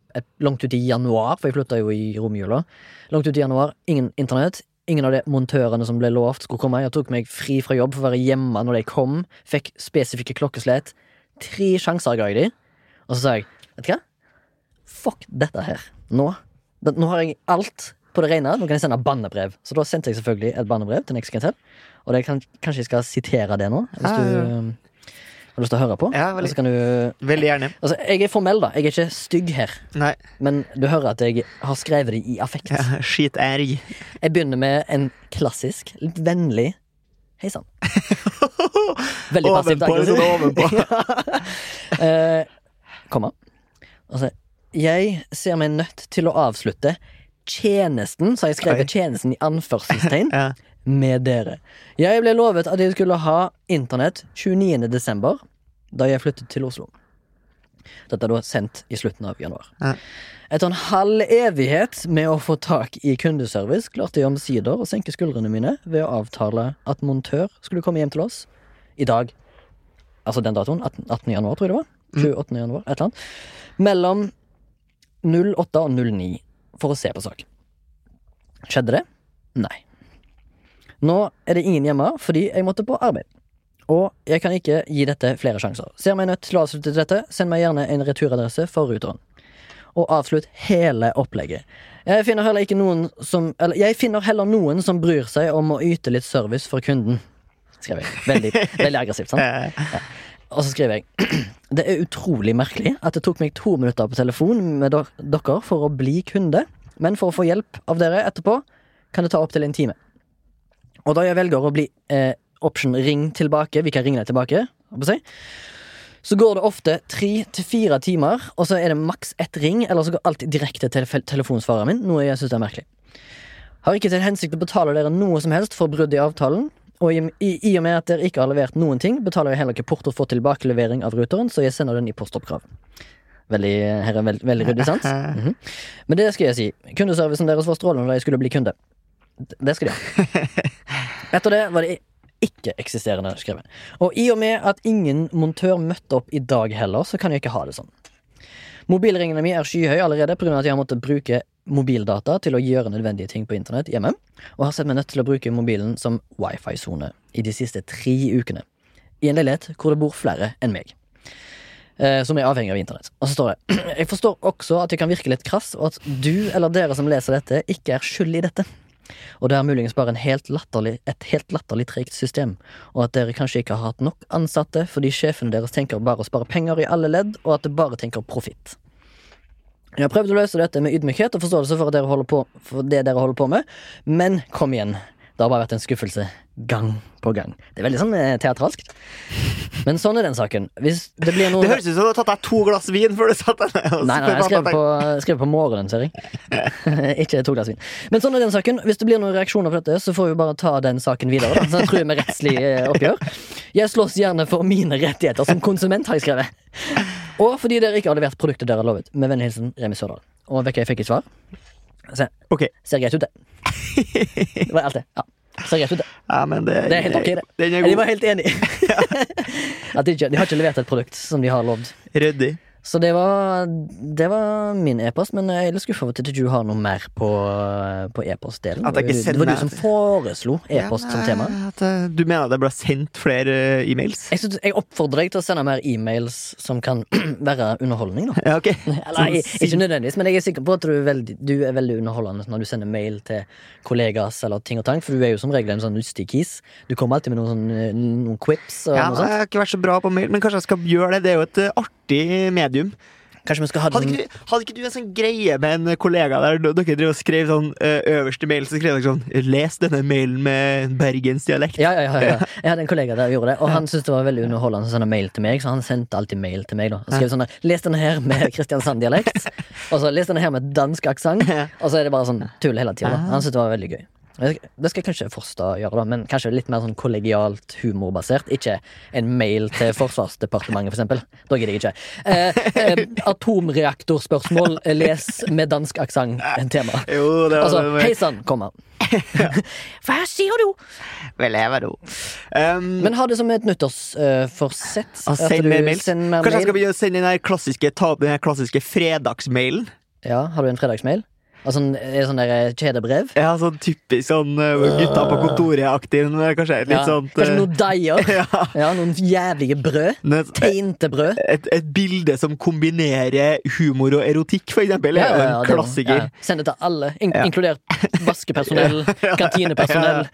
langt ut i januar, for jeg flytta jo i romjula. Langt ut i januar, ingen internett. Ingen av de montørene som ble lovt, skulle komme. Jeg tok meg fri fra jobb for å være hjemme når de kom. Fikk spesifikke klokkeslett. Tre sjanser ga jeg de. Og så sa jeg, vet du hva? Fuck dette her. Nå. Nå har jeg alt på det rene. Nå kan jeg sende bannebrev. Så da sendte jeg selvfølgelig et bannebrev til NextGentel. Og det kan, kanskje jeg skal sitere det nå, hvis du ja, ja. um, lyst til å høre på. Ja, veldig. Du Veldig gjerne. Altså, jeg er formell, da. Jeg er ikke stygg her. Nei. Men du hører at jeg har skrevet det i affekt. Ja, Skiterg. Jeg begynner med en klassisk, litt vennlig Hei sann. Veldig passivt Ovenpå, sånn ovenpå. Eh, komma. Altså, jeg ser meg nødt til å avslutte tjenesten, så har jeg Oi. skrevet tjenesten i anførselstegn, Ja. Med dere. Jeg ble lovet at jeg skulle ha internett 29. desember, da jeg flyttet til Oslo. Dette er da sendt i slutten av januar. Ja. Etter en halv evighet med å få tak i kundeservice, klarte jeg omsider å senke skuldrene mine ved å avtale at montør skulle komme hjem til oss i dag. Altså den datoen. 18. 18. januar, tror jeg det var. 28. januar, et eller annet. Mellom 08 og 09 for å se på saken. Skjedde det? Nei. Nå er det ingen hjemme fordi jeg måtte på arbeid. Og jeg kan ikke gi dette flere sjanser. Ser meg nødt til å avslutte dette, send meg gjerne en returadresse for ruteren. Og avslutt hele opplegget. Jeg finner heller ikke noen som Eller jeg finner heller noen som bryr seg om å yte litt service for kunden. Skrev jeg. Veldig, veldig aggressivt, sant? Ja. Og så skriver jeg Det er utrolig merkelig at det tok meg to minutter på telefon med dere- dere for å bli kunde, men for å få hjelp av dere etterpå kan det ta opptil en time. Og da jeg velger å bli eh, option ring tilbake, vi kan ringe deg tilbake, så går det ofte tre til fire timer, og så er det maks ett ring, eller så går alt direkte til telefonsvareren min, noe jeg syns er merkelig. Har ikke til hensikt å betale dere noe som helst for brudd i avtalen. Og i, i, i og med at dere ikke har levert noen ting, betaler jeg heller ikke porto for tilbakelevering av ruteren, så jeg sender den i postoppkrav. Veldig, her er veld, veldig ryddig, sant? Mhm. Men det skal jeg si. Kundeservicen deres var strålende da jeg skulle bli kunde. Det skal de ha. Etter det var det ikke-eksisterende skrevet. Og i og med at ingen montør møtte opp i dag heller, så kan jeg ikke ha det sånn. Mobilringene mine er skyhøy allerede pga. at jeg har måttet bruke mobildata til å gjøre nødvendige ting på internett hjemme, og har sett meg nødt til å bruke mobilen som wifi-sone i de siste tre ukene. I en leilighet hvor det bor flere enn meg. Eh, som er avhengig av internett. Og så står det Jeg forstår også at jeg kan virke litt krass, og at du eller dere som leser dette, ikke er skyld i dette. Og det er muligens bare helt latterlig, et helt latterlig tregt system, og at dere kanskje ikke har hatt nok ansatte fordi sjefene deres tenker bare å spare penger i alle ledd, og at det bare tenker profitt. Jeg har prøvd å løse dette med ydmykhet og forståelse for, dere på, for det dere holder på med, men kom igjen. Det har bare vært en skuffelse gang på gang. Det er veldig sånn eh, teatralskt. Men sånn er den saken. Hvis det blir noen Det høres ut som du har tatt deg to glass vin før du satte deg ned. Nei, nei, jeg skrev på, skrev på morgenen, ser jeg. ikke to glass vin. Men sånn er den saken. Hvis det blir noen reaksjoner på dette, så får vi bare ta den saken videre. Da. Så jeg tror jeg med rettslig eh, oppgjør. Jeg slåss gjerne for mine rettigheter som konsument, har jeg skrevet. Og fordi dere ikke har levert produktet dere har lovet. Med vennlig hilsen Remi Sørdal. Og vet hva jeg fikk i svar? Se, okay. ser greit ut, det. Det var alt, det. Ja. Ser greit ut, det. ja, men det, Det er helt ok, det. Den er De god. var helt enige. At de, de har ikke levert et produkt som de har lovd. Ryddig. Så det var, det var min e-post, men jeg er litt skuffa over at du har noe mer på, på e-postdelen. Ikke Det var du som foreslo e-post Ja, som tema. eh, Du mener det ble sendt flere eh, e-mails? Jeg, synes, jeg oppfordrer deg til å sende mer e-mails som kan være underholdning. da Ja, okay. Eller jeg, ikke nødvendigvis, men jeg er sikker på at du er, veldig, du er veldig underholdende når du sender mail til kollegas eller ting og tang, for du er jo som regel en sånn lystig kis. Du kommer alltid med noen, sånn, eh, noen quips og Ja, noe jeg har ikke vært så bra på mail, men kanskje jeg skal gjøre det. Det er jo et eh, artig medium. Kanskje vi skal ha Hadde ikke, du, hadde ikke du en sånn greie med en kollega der dere drev og skrev sånn eh, øverste mail, så skrev dere sånn Les denne mailen med bergensdialekt. ja, ja, ja, ja. Jeg hadde en kollega der gjorde det, og han syntes det var veldig underholdende å sende mail til meg, så han sendte alltid mail til meg. da Og skrev sånn Les denne her med Kristiansand-dialekt, og så les denne her med dansk aksent, og så er det bare sånn tull hele tida. Han syntes det var veldig gøy. Det skal- kanskje Forstad gjøre, da men kanskje litt mer sånn kollegialt humorbasert. Ikke en mail til Forsvarsdepartementet, for eksempel. Da gidder jeg ikke. Eh, eh, atomreaktorspørsmål, eh, les med dansk aksent, en tema. Jo, det var Altså, det hei sann, komma. Hva sier du? Vel, jeg var jo um, Men ha det som et nyttårsforsett. ah, Send mer mail. Send mer Kanskje jeg skal begynne å sende den klassiske, ta opp den klassiske fredagsmailen? Ja, har du en fredagsmail? Altså er en sånn der eh, kjedebrev? Ja, sånn typisk sånn uh, gutta på kontoret-aktig. Kanskje litt Ja, sånt Kanskje eh, noen deiger? ja, Ja, noen jævlige brød? men Tegnte brød? et, et bilde som kombinerer humor og erotikk, for eksempel, Ja, ja, ja, en er- klassiker. ja. Send det til alle, in inkludert vaskepersonell, kantinepersonell.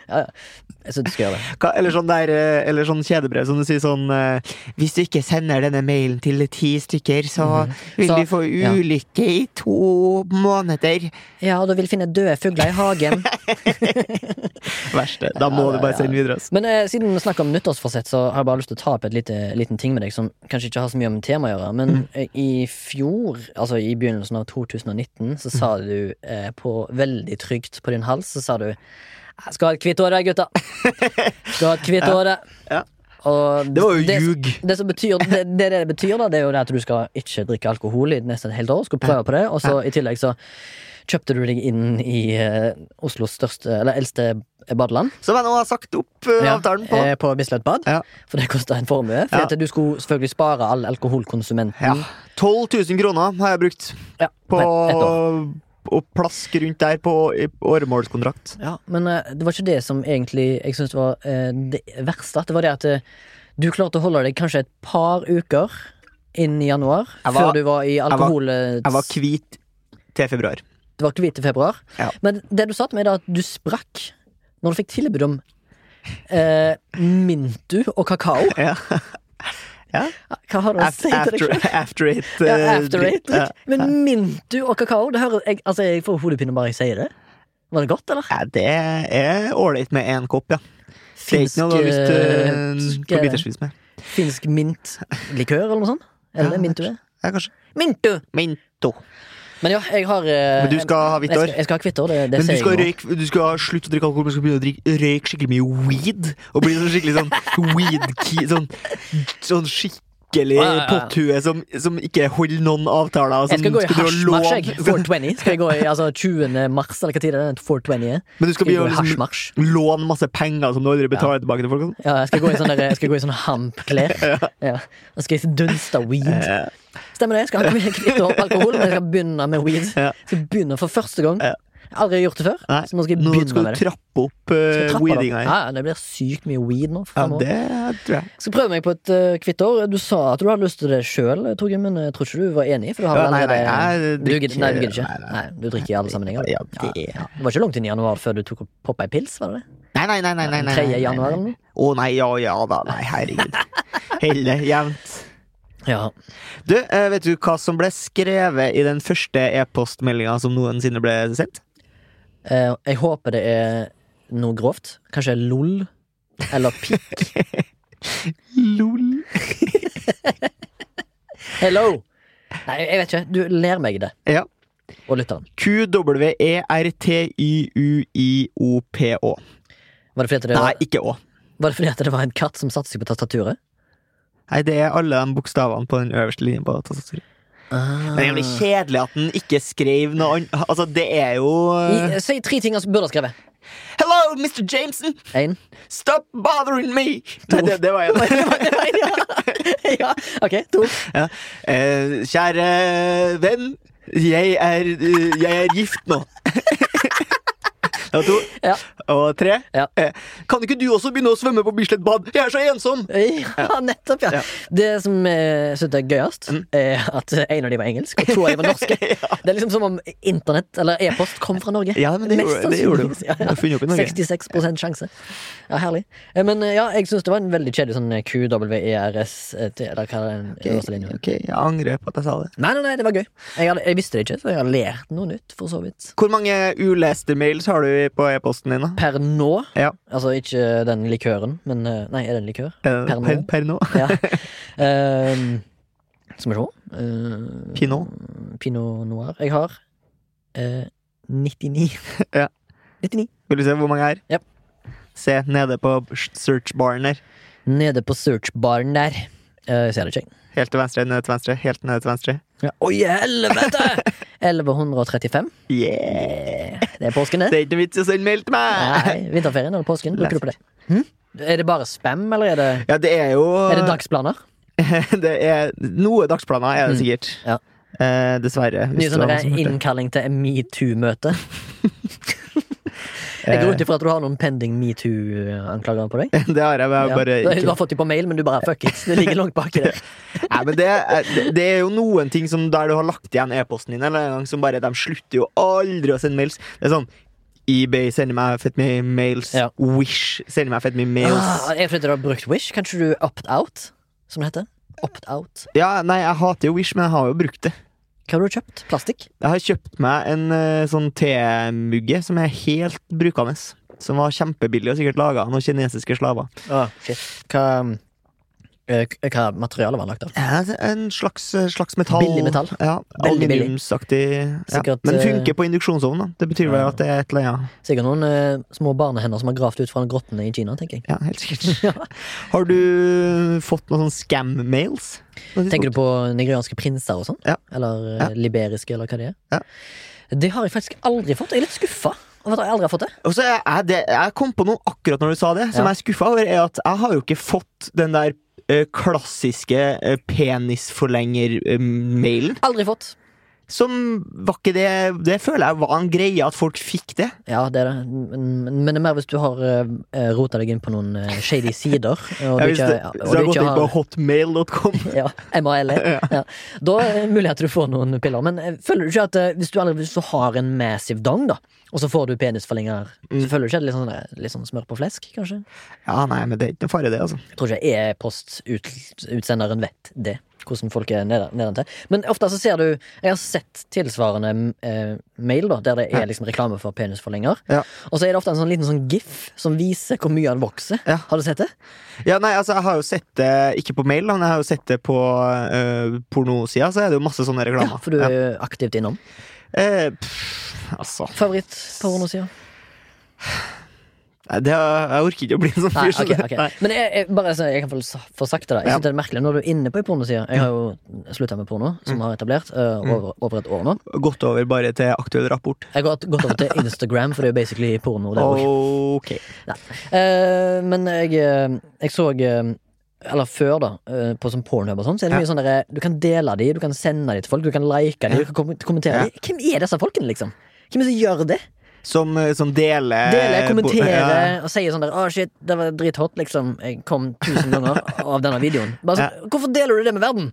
Jeg synes du skal gjøre det. Eller sånn der, eh, eller sånn kjedebrev som du sier sånn eh, Hvis du ikke sender denne mailen til ti stykker, så vil Mhm. Så- du få ulykke i to måneder. Ja, og du vil finne døde fugler i hagen. Verste. Da må du bare sende videre. ass. Men eh, siden vi snakker om nyttårsforsett, så har jeg bare lyst til å ta opp et lite, liten ting med deg som kanskje ikke har så mye om temaet å gjøre. Men Mm. eh, i fjor, altså i begynnelsen av 2019, så sa Mm. du eh, på veldig trygt på din hals, så sa du «Jeg skal ha et hvitt hår, gutta. Skal ha et hvitt hår. Ja. Og Det var jo det- ljug. Det, som betyr, det, det det betyr, da, det er jo det at du skal ikke drikke alkohol i nesten et helt år. Skal prøve på det, og så i tillegg så kjøpte du deg inn i uh, Oslos største, eller eldste badeland. Som jeg nå har sagt opp uh, avtalen på. Ja, på Bislett Bad. Ja. For det kosta en formue. For Ja. at du skulle selvfølgelig spare all alkoholkonsumenten. Ja. 12 000 kroner har jeg brukt på å plaske rundt der på åremålskontrakt. Ja, men eh, det var ikke det som egentlig jeg syns var eh, det verste. Det var det at eh, du klarte å holde deg kanskje et par uker inn i januar, var- før du var i alkohol... Jeg var hvit til februar. Du var hvit i februar. Ja. Men det du sa til meg, da at du sprakk når du fikk tilbud om eh, Mintu og kakao. Ja. Hva har du å si til deg selv? after it. Ja, eh, after it drikk. Men Mintu og kakao, det hører jeg Altså, jeg får hodepine bare jeg sier det. Var det godt, eller? Ja, det er ålreit med én kopp, ja. Det er Finsk ikke noe lyst til eh, gå bitersvis med. Finsk mintlikør, eller noe sånt? Eller det Ja, det Mintu er? Ja, kanskje. Mintu! Minto. Men ja, jeg har eh, Men du skal ha hvitt jeg skal, jeg skal ha hvitt hår, det, det Men du skal, nå. du skal slutte å drikke alkohol, men skal begynne å drikke, røyke skikkelig mye weed. Og bli sånn skikkelig sånn weed-key Sånn, sånn skikkelig Ja, ja, ja. potthue som, som ikke holder noen avtaler. Jeg skal gå i hasjmarsj, jeg. 420. Skal jeg gå i altså 20. mars, eller hva tid er det? 420 er? Men du skal Skal jeg gå begynne i å liksom, låne masse penger som du aldri betaler tilbake til folk. sånn. Ja, jeg skal gå i sånne, jeg skal gå i sånne hampklær. Ja. Da skal jeg dunste weed. Eh, Stemmer det. Jeg skal ha kvitt og alkohol, men jeg skal begynne med weed. Ja. Jeg skal begynne for første gang. Aldri gjort det før. Nei, Så nå skal jeg nå begynne skal med du det. trappe opp uh, Skal trappe opp? weedinga. Ja, det blir sykt mye weed nå. Ja, det tror jeg. Skal prøve meg på et uh, kvitt år. Du sa at du hadde lyst til det sjøl, Torgeir, men jeg tror ikke du var enig. For du har Ja, nei, nei, nei, du, drikker- Nei, du gidder ikke? nei, du drikker i alle sammenhenger? Ja, det- ja. Det var ikke langt inn i januar før du tok og poppa ei pils, var det det? Nei, nei, nei. nei, nei, nei, 3. nei, januar eller noe? Å nei, ja ja da. Nei, herregud. Helle jevnt. Ja. Du, eh, vet du hva som ble skrevet i den første e-postmeldinga som noensinne ble sendt? Eh, jeg håper det er noe grovt. Kanskje lol? Eller pikk? Lol. Hello! Nei, jeg vet ikke. Du ler meg det. Ja. Og lytteren. E Q-W-E-R-T-Y-U-I-O-P-Å. Var det fordi at det Nei, var, ikke Å. var, det fordi at det var en katt som satte seg på tastaturet? Nei, det er alle de bokstavene på den øverste linjen på tastaturet. Ah. Men det er jævlig kjedelig at den ikke skrev noe annet. Altså, det er jo eh, I, si tre ting han burde ha skrevet. Hello, Mr. Jameson! En. Stop bothering me! Nei, det, det var en. ja. Ok, to. Ja. Eh, kjære venn, jeg er, eh, jeg er gift nå. Var to. Ja. og tre. Ja. Eh, Kan ikke du også begynne å svømme på Bislett bad? Jeg er så ensom! Ja, nettopp, ja. Ja. Det som jeg syns er gøyest, er at en av de var engelsk, og to av de var norske. Det er liksom som om internett, eller e-post, kom fra Norge. Ja, men det Mest gjorde- det gjorde det. Ja, i Norge. 66% sjanse. Ja, herlig. Eh, Men eh, ja, jeg syns det var en veldig kjedelig sånn QWERS eh, Eller hva er den øverste linja? Ok, jeg angrer på at jeg sa det. Nei, nei, nei, det var gøy. Jeg, hadde, jeg visste det ikke, så jeg har lært noe nytt, for så vidt. Hvor mange uleste mails har du på e-posten din, da? Per nå, Ja. altså ikke den likøren, men eh, Nei, er det en likør? Eh, Per nå? Per, per nå? Ja. um, skal vi se. Uh, Pinot? Pinot noir. Jeg har uh, 99. Ja. 99. Vil du se hvor mange er? Ja. Se nede på search-baren der. Nede på searchbaren der. Jeg ser det ikke, jeg. Helt til venstre, ned til venstre, helt ned til venstre. Ja. Oi, helvete! 1135. Yeah! Det er påsken, det. Det er ikke vits i å sende mail til meg! Nei, vinterferien eller påsken? Bruker du på det? Hm? Er det bare spam, eller er det, Ja, det er jo er det dagsplaner? det er Noe dagsplaner er det Mm. sikkert. Ja. Eh, dessverre. Mye sånn innkalling til metoo-møte. Jeg går ut ifra at du har noen pending metoo-anklager på deg. Det har jeg bare, Ja. Du har fått dem på mail, men du bare fuck it. Det ligger langt baki der. Nei, men det, det- er jo noen ting som der du har lagt igjen e-posten din, eller en gang som bare De slutter jo aldri å sende mails. Det er sånn eBay sender meg fett mye mails. Ja. Wish sender meg fett mye mails. Ah, jeg fordi du har brukt Wish. Kanskje du opt-out, som det heter? Opt-out. Ja, nei, jeg hater jo Wish, men jeg har jo brukt det. Hva har du kjøpt? Plastikk? Jeg har kjøpt meg en eh, sånn temugge som er helt brukende. Som var kjempebillig og sikkert laga av noen kinesiske slaver. Ah, shit. Hva, k- hva materiale var han lagt av? Ja, En slags, eh, slags metall. Billig metall. Ja. Aluminiumsaktig. Ja. Men eh, funker på induksjonsovn. da Det betyr vel Ja. at det er et eller annet. Sikkert noen uh, små barnehender som har gravd ut fra grottene i Kina, tenker jeg. Ja, helt sikkert. Har du fått noen sånne scam-mails? Tenker du på nigerianske prinser og sånn? Eller eh, liberiske, eller hva det er? Ja. Det har jeg faktisk aldri fått. Jeg er litt skuffa jeg aldri har fått det. Jeg, det, jeg kom på noe akkurat når du sa det, som Ja. jeg er skuffa over. Er at jeg har jo ikke fått den der eh, klassiske uh, penisforlenger-mailen. Aldri fått. Som var ikke det Det føler jeg var en greie at folk fikk det. Ja, det er det. Men, men det er mer hvis du har uh, rota deg inn på noen uh, shady sider. Og Ja, du ikke, det, ja, så og jeg har gått inn på hotmail.com. ja, MALE. Ja. Da er det mulig at du får noen piller. Men eh, føler du ikke at uh, hvis du, allerede, hvis du har en massive dong, da, og så får du penisforlenger, Mm. så føler du ikke at det er litt sånn, eh, litt sånn smør på flesk, kanskje? Ja, nei, men det er ikke noe fare, det, altså. Jeg tror ikke e-postutsenderen vet det. Hvordan folk er nedentil. Men ofte så ser du Jeg har sett tilsvarende eh, mail da der det er liksom reklame for penisforlenger. Ja. Og så er det ofte en sånn liten sånn gif som viser hvor mye han vokser. Ja. Har du sett det? Ja, nei, altså, jeg har jo sett det ikke på mail, men jeg har jo sett det på uh, pornosida, så er det jo masse sånne Ja, for du er ja. aktivt innom. Eh, pff, altså Favorittpornosida? Nei, er, jeg orker ikke å bli en sånn fyr. okay, det. Men jeg, jeg, bare, så jeg kan få, få sagt det da Jeg Ja. synes det er merkelig Nå er du inne på en pornoside. Jeg har jo slutta med porno, som har etablert uh, over, over et år nå. Gått over bare til aktuell rapport. Jeg har gått, gått over til Instagram, for det er jo basically porno. der også. Ok. Eh, men jeg, eh, jeg så Eller før, da, på sånn Pornhub og sånn, så er det Ja. mye sånn der Du kan dele de, du kan sende de til folk, du kan like de, Ja. du kan kommentere Ja. de. Hvem er disse folkene, liksom? Hvem er det som gjør det? Som, eh, som deler Deler, kommenterer Ja. og sier sånn der Å, shit, det var drithot, liksom. Jeg kom tusen ganger av denne videoen. Bare sånn, Hvorfor deler du det med verden?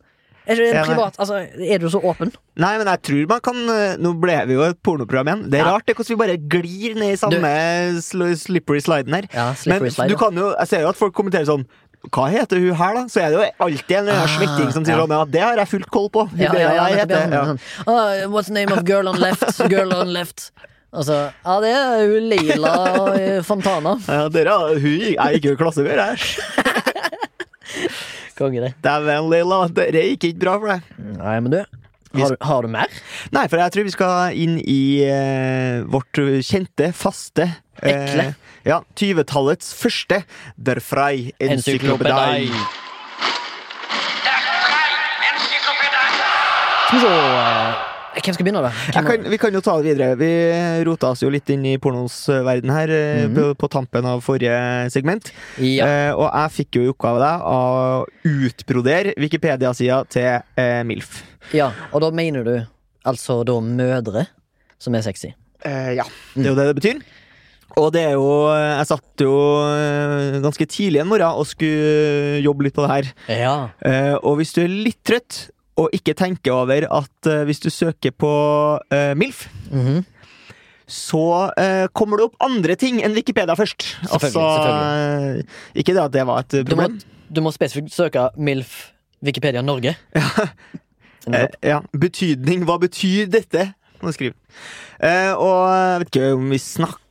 Er det Ja, privat? Altså, er du så åpen? Nei, men jeg tror man kan eh, Nå ble vi jo et pornoprogram igjen. Det er Ja. rart det hvordan vi bare glir ned i samme du, slippery sliden her. Ja, Men slide. du kan jo, jeg ser jo at folk kommenterer sånn hva heter hun her, da? Så er det jo alltid en Ah, svetting som sier ja. sånn Ja, det har jeg fullt koll på. Ja, ja, ja, heter, ja. sånn, sånn. What's the name of girl on left? Girl on left. Altså, ja, det er jo Leila eh, Fontana. Ja, dere, hun gikk- jeg gikk jo i klasse med her. Konge, det. Dæven, Leila, dere gikk ikke bra for deg. Nei, men du, har du, har du mer? Nei, for jeg tror vi skal inn i eh, vårt kjente, faste eh, Ekle. Ja, 20-tallets første Der Frei Encyklopedai. Skal vi se eh, Hvem skal begynne, da? Kan, vi kan jo ta det videre. Vi rota oss jo litt inn i pornos eh, verden her eh, Mhm. på, på tampen av forrige segment. ja. Eh, og jeg fikk jo i oppgave av deg å utbrodere Wikipedia-sida til eh, MILF. ja, og da mener du altså da mødre som er sexy? Eh, ja, det er jo det det betyr. Og det er jo Jeg satt jo eh, ganske tidlig en morgen og skulle jobbe litt på det her. Ja. Eh, og hvis du er litt trøtt, og ikke tenker over at uh, hvis du søker på uh, MILF, Mhm. så eh, kommer det opp andre ting enn Wikipedia først. Selvfølgelig, Altså, selvfølgelig. ikke det at det var et Du, må, problem. du må spesifikt søke MILF Wikipedia Norge. Eh, ja, Betydning. Hva betyr dette? Må du skrive. Og jeg vet ikke om vi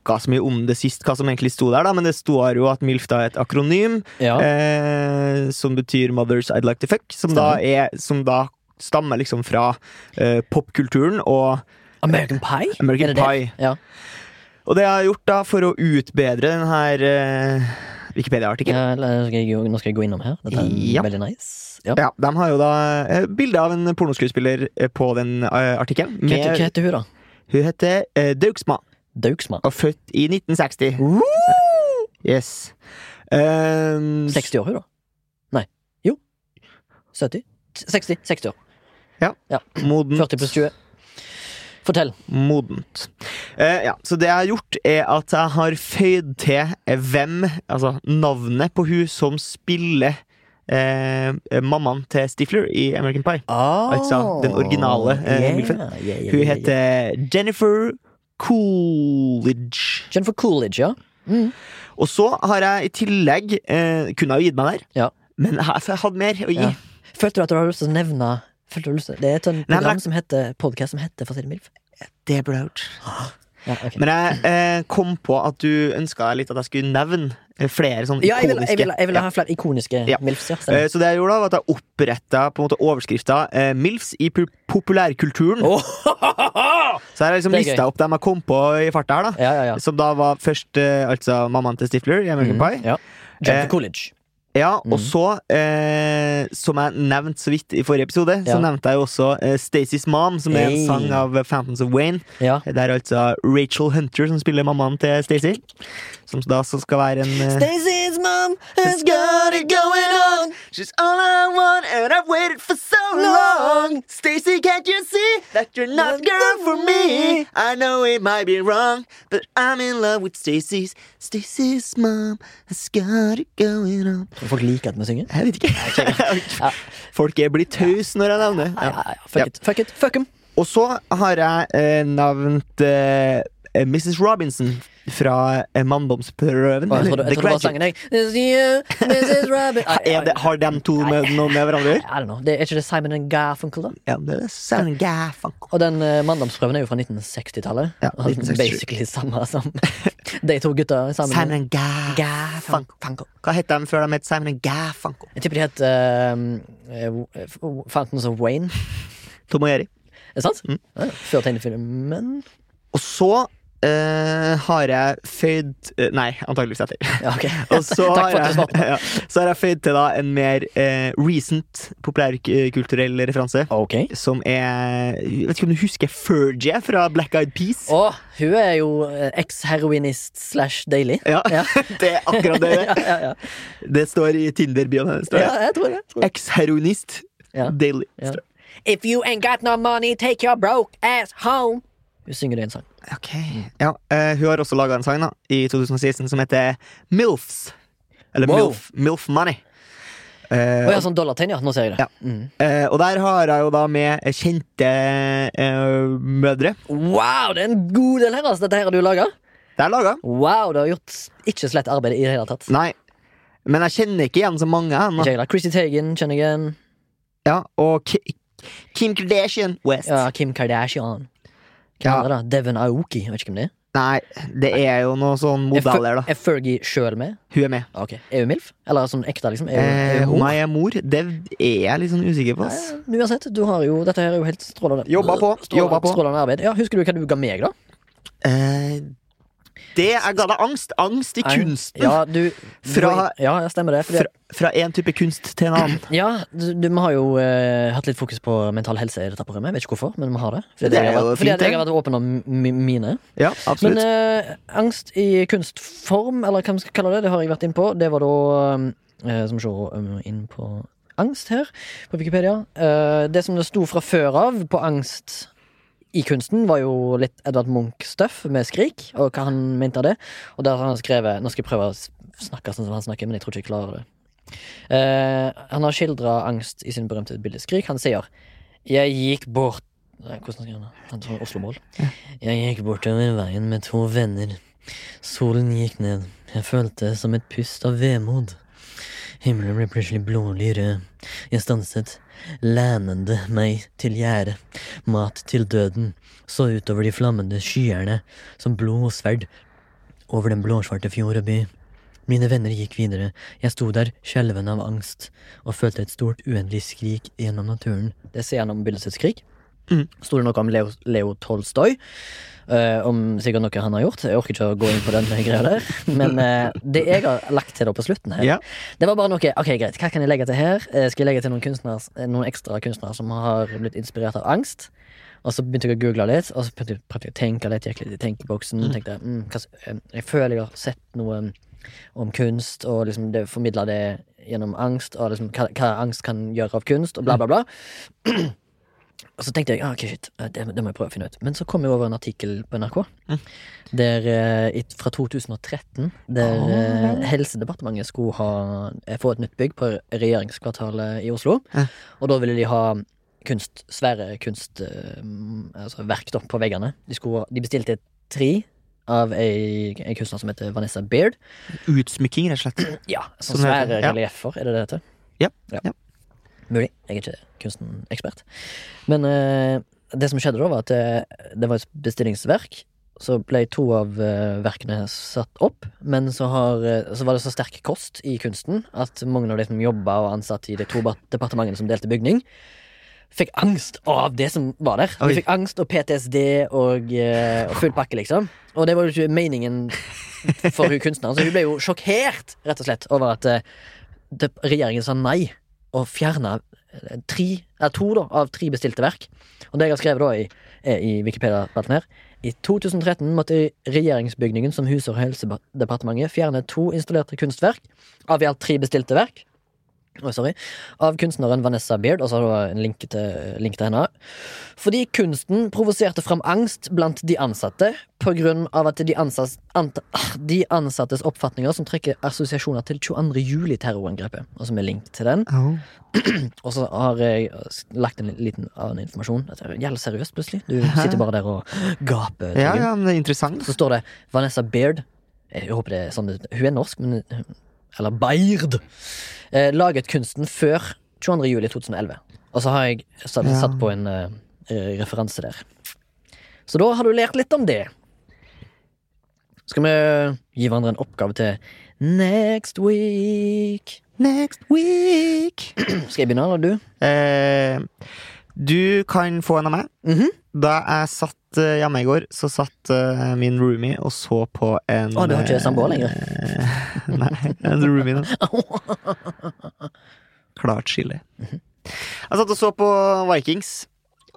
snakka så mye om det sist, hva som egentlig sto der, da, men det står jo at MILF da er et akronym Ja. eh, som betyr Mothers I'd Like to Fuck, som da, er, som da stammer liksom fra eh, popkulturen og American Pie? American Er? Pie. Ja. Og det jeg har gjort da for å utbedre den her eh, Wikipedia-artikkelen Ja, nå skal jeg gå innom her. Dette er Ja. veldig nice. Ja. Ja, De har jo da eh, bilde av en pornoskuespiller eh, på den eh, artikkelen. Hva heter, hun, da? Hun heter eh, Daugsma Daugsma. og født i 1960. Yes. Um, 60 år, hun, da? Nei. Jo. 70? 60. 60 år. Ja, Modent. 40 pluss 20. Fortell. Modent. Uh, ja, så det jeg har gjort, er at jeg har føyd til hvem Altså navnet på hun som spiller eh, mammaen til Stifler i American Pie. Altså, den originale, eh, Milfen. Hun heter Jennifer Coolidge. Jennifer Coolidge, ja. Og så har jeg i tillegg eh, Kunne ha gitt meg der, Ja. men jeg hadde mer å gi. Ja. Følte du at du har lyst til å nevne til Det er et sånt men program som heter podcast som heter For å si det mildt. Det ble jeg gjort. Ja, ok. Men jeg eh, kom på at du ønska litt at jeg skulle nevne eh, flere sånne ja, jeg vil, ikoniske. jeg vil, jeg vil Ja. ha flere ikoniske Ja. milfs. Ja, Eh. Så det jeg gjorde da, var at jeg oppretta overskrifta eh, 'Milfs i populærkulturen'. populærkulturen'. Så her har jeg liksom lista opp dem jeg kom på i farta her, da. ja, ja, ja. Som da var først eh, altså mammaen til Stifler i American mm, Pie. ja. Jennifer Eh, Coolidge. Ja, og Mhm. så, eh, som jeg nevnte så vidt i forrige episode, så nevnte jeg jo også eh, Stacey's Mom, som er en Hey. sang av Fountains Phantoms of Wayne. Ja. Det er altså Rachel Hunter som spiller mammaen til Stacey. Som da så skal være en uh, Stacey's mom has got it going on. She's all I want, and I've waited for so long. Stacey, can't you see that you're not the girl for me? I know it might be wrong, but I'm in love with Stacey's. Stacey's mom has got it going on. Folk liker at vi synger. Jeg vet ikke. Ja. Folk er blitt tause når jeg nevner. Ja, Ja. ja, ja. Fuck Ja. it. Fuck it. Fuck 'em. Og så har jeg eh, navnt eh, Mrs. Robinson fra eh, Manndomsprøven. Jeg tror trodde, jeg trodde var sangen, jeg. Robinson Er det, har de to med, noe med hverandre å gjøre? Don't know. Det er ikke det Simon and Garfunkel, da? Ja, det er Simon Garfunkel. Og den uh, manndomsprøven er jo fra 1960-tallet. Ja, Og 1960. Basically samme som de to gutta sammen. Simon Garfunkel. Garfunkel. Hva het de før de het Simon Garfunkel? Jeg tipper de het uh, Fountains of Wayne. Tom og Jerry. Er det sant? Mm. Ja, før tegnefilmen. Og så eh, har jeg føyd uh, Nei, antakeligvis etter. Ja, okay. Og så har jeg, ja, så har jeg føyd til da en mer uh, recent populærkulturell referanse. Okay. Som er Jeg vet ikke om du husker Fergie fra Black Eyed Peas? Å, hun er jo eks-heroinist slash daily. Ja, Ja. det er akkurat det. ja, ja, ja. Det står i Tinder-bioen hennes. ja, jeg tror det. Eks-heroinist. Daily. If you ain't got no money, take your broke ass home. Hun synger en sang. Ok ja, eh, Hun har også laga en sang da i 2016 som heter MILFs. Eller Wow. MILF, MILF Money. Eh, Å ja, sånn dollartegn, ja. Nå ser jeg det. Ja. Mm. eh, og der har jeg jo da med kjente eh, mødre. Wow, det er en god del her, altså. Dette her har du laga. Det er laga. Wow, du har gjort ikke slett arbeid i det hele tatt. Nei. Men jeg kjenner ikke igjen så mange ennå. Ikke jeg da. Chrissy Teigen kjenner jeg igjen. Ja, og Ki Kim Kardashian West. Ja, Kim Kardashian. Hvem Ja. er det da? Devon Aoki. Jeg vet ikke hvem det er. Nei, det er jo noe sånn Er modeller, da. Er Fergie sjøl med? Hun er med. Ok, Er hun MILF? Eller sånn ekte, liksom? Er hun, er Eh, hun mor? jeg er mor, det er jeg litt sånn usikker på. ass. Nei, Uansett, du har jo Dette her er jo helt strålende. Jobba på, Strålende, jobba på. strålende arbeid. Ja, Husker du hva du ga meg, da? Eh, det er ga deg angst. Angst i kunsten. Ja, du Fra- Ja, stemmer det. Fordi, Fra, en type kunst til en annen. ja, du, du, Vi har jo eh, hatt litt fokus på mental helse i dette programmet. Jeg vet ikke hvorfor, men vi har det. Fordi, Det er jeg, har vært, fordi jeg har vært åpen om mine. Ja, Men absolutt. eh, angst i kunstform, eller hva vi skal kalle det, det har jeg vært inn på. Det var da eh, Som vi se um, inn på angst her, på Wikipedia. Eh, det som det sto fra før av på angst i kunsten var jo litt Edvard Munch-stuff med Skrik, og hva han mente av det. Og der har han skrevet Nå skal jeg prøve å snakke sånn som han snakker, men jeg tror ikke jeg klarer det. Uh, han har skildra angst i sin berømte bilde Skrik. Han sier Jeg gikk bort Nei, Hvordan skal han? Han tar Oslo-mål. Jeg gikk bortover veien med to venner. Solen gikk ned. Jeg følte som et pust av vemod. Himmelen ble plutselig blålig rød. Jeg stanset, lænende meg til gjerdet. Mat til døden. Så utover de flammende skyerne som blod og sverd. Over den blåsvarte fjord og by. Mine venner gikk videre. Jeg sto der skjelven av angst og følte et stort, uendelig skrik gjennom naturen. Det sier han om bildets skrik. Mhm. Sto det noe om Leo, Leo Tolstoy? Eh, om sikkert noe han har gjort. Jeg orker ikke å gå inn på den greia der. Men uh, det jeg har lagt til da på slutten her, Ja. det var bare noe Ok, greit, hva kan jeg legge til her? Uh, Skal jeg legge til noen, noen ekstra kunstnere som har blitt inspirert av angst? Og så begynte jeg å google litt, og så prøvde jeg å tenke litt. Gikk litt i tenkeboksen. Tenkte, mm, hva, jeg føler jeg har sett noe mm, om kunst, og liksom det formidla det gjennom angst, og liksom hva, hva angst kan gjøre av kunst, og bla, bla, bla. Og så tenkte jeg ah, ok, shit, eh, det, det må jeg prøve å finne ut. Men så kom jeg over en artikkel på NRK der, eh, fra 2013 der eh, Helsedepartementet skulle ha, få et nytt bygg på regjeringskvartalet i Oslo. Eh. Og da ville de ha kunst, svære kunstverk altså verk da, på veggene. De, skulle, de bestilte tre av ei, ei kunstner som heter Vanessa Beard. Utsmykking, rett og slett. Ja, Som sånne svære ja. relieffer, er det det heter? Ja, ja. Mulig. Jeg er ikke kunstenekspert. Men eh, det som skjedde da, var at eh, det var et bestillingsverk. Så ble to av eh, verkene satt opp, men så, har, eh, så var det så sterk kost i kunsten at mange av de som jobba og ansatte i de to departementene som delte bygning, fikk angst av det som var der. De fikk angst og PTSD og, eh, og full pakke, liksom. Og det var jo ikke meningen for hun kunstneren, så hun ble jo sjokkert, rett og slett, over at eh, regjeringen sa nei og fjerna eh, to da, av tre bestilte verk. Og det jeg har skrevet da i, er i Wikipedia-spalten her I 2013 måtte regjeringsbygningen som huser Helsedepartementet fjerne to installerte kunstverk av i alt tre bestilte verk. Oi, sorry. Av kunstneren Vanessa Beard, og så har du en link til, link til henne. Fordi kunsten provoserte fram angst blant de ansatte av at de, ansats, ant, de ansattes oppfatninger som trekker assosiasjoner til 22. juli-terrorangrepet, og som er link til den. Og så har jeg lagt en liten annen informasjon. Dette er seriøst, plutselig. Du sitter bare der og gaper. Ja, ja, men det er interessant. Så står det Vanessa Beard. Jeg håper det er sånn Hun er norsk, men Eller Beird. Eh, laget kunsten før 22. juli 2011. Og så har jeg satt, Ja. satt på en eh, referanse der. Så da har du lært litt om det. Skal vi gi hverandre en oppgave til next week? Next week. Skal jeg begynne, eller du? Eh, du kan få en av meg. Mhm. Da jeg satt eh, hjemme i går, så satt eh, min roomie og så på en Å, du har ikke samboer lenger? Nei, en roomie da. Klart skille. Jeg satt og så på Vikings,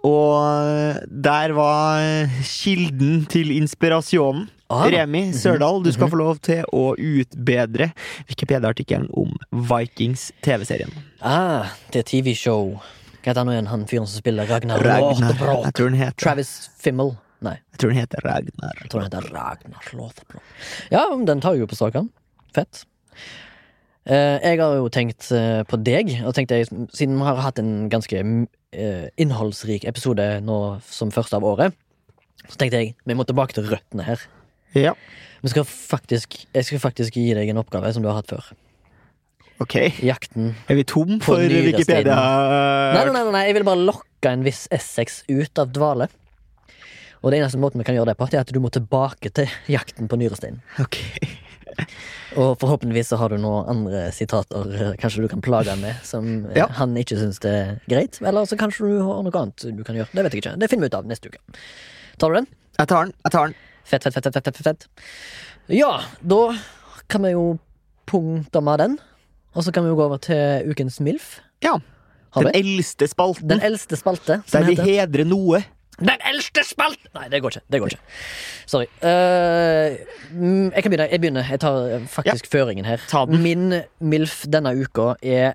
og der var kilden til inspirasjonen. Ah. Remi Sørdal, du skal få lov til å utbedre Wikipedia-artikkelen om Vikings TV-serien. Ah, det er TV-show. Hva heter han igjen, han fyren som spiller Ragnar, Ragnar. Lothbrok? Jeg tror den heter, Travis Fimmel. Nei, jeg tror den heter Ragnar. jeg tror han heter Ragnar Lothbrok. Ja, den tar jo på arm. Fett. Eh, jeg har jo tenkt eh, på deg, og tenkte jeg, siden vi har hatt en ganske eh, innholdsrik episode nå som første av året, så tenkte jeg vi må tilbake til røttene her. Ja, Vi skal faktisk, jeg skal faktisk gi deg en oppgave som du har hatt før. ok. Jakten Er vi tom for. Wikipedia? Nei, nei, nei, nei, jeg vil bare lokke en viss Essex ut av dvale. Og det eneste måten vi kan gjøre det på, er at du må tilbake til jakten på nyresteinen. Ok. Og forhåpentligvis så har du noen andre sitater eh, kanskje du kan plage han med, som eh, Ja. han ikke syns det er greit. Eller så kanskje du har noe annet du kan gjøre. Det vet jeg ikke. Det finner vi ut av neste uke. Tar du den? Jeg tar den. Jeg tar den. Fett, fett, fett, fett, fett, fett. Ja, da kan vi jo punkte med den. Og så kan vi jo gå over til ukens MILF. Ja. Den eldste spalten, Den eldste spalte. der vi heter- hedrer noe. Den eldste spalt! Nei, det går ikke. det går ikke Sorry. Eh, mm, jeg kan begynne. Jeg begynner Jeg tar faktisk faktisk føringen her. Min MILF denne uka er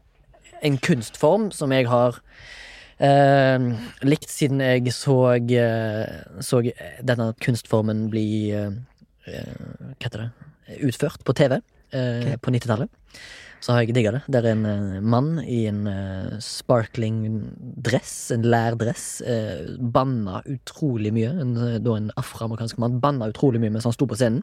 en kunstform som jeg har uh, likt siden jeg så, uh, så denne kunstformen bli eh, eh, Hva heter det? Utført på TV okay. på 90-tallet. Så har jeg digga det. Det er en eh, mann i en eh, sparkling dress, en lærdress, uh, banna utrolig mye. En, eh, da en afroamerikansk mann banna utrolig mye mens han sto på scenen.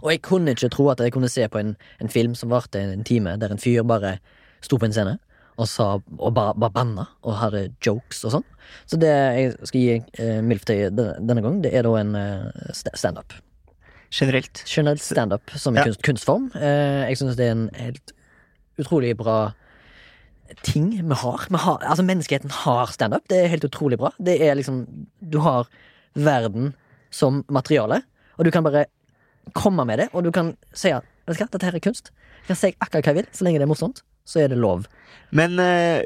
Og jeg kunne ikke tro at jeg kunne se på en, en film som varte en time, der en fyr bare sto på en scene og, sa, og bare, bare banna og hadde jokes og sånn. Så det jeg skal gi eh, MILF til denne gang, det er da en eh, standup. Generelt. Generelt standup som Ja. kunst, kunstform. Eh, jeg synes det er en helt utrolig bra ting vi har. Vi har altså Menneskeheten har standup. Det er helt utrolig bra. Det er liksom Du har verden som materiale, og du kan bare komme med det, og du kan si at vet du hva, dette her er kunst. Jeg kan si akkurat hva jeg vil, så lenge det er morsomt. Så er det lov. Men eh,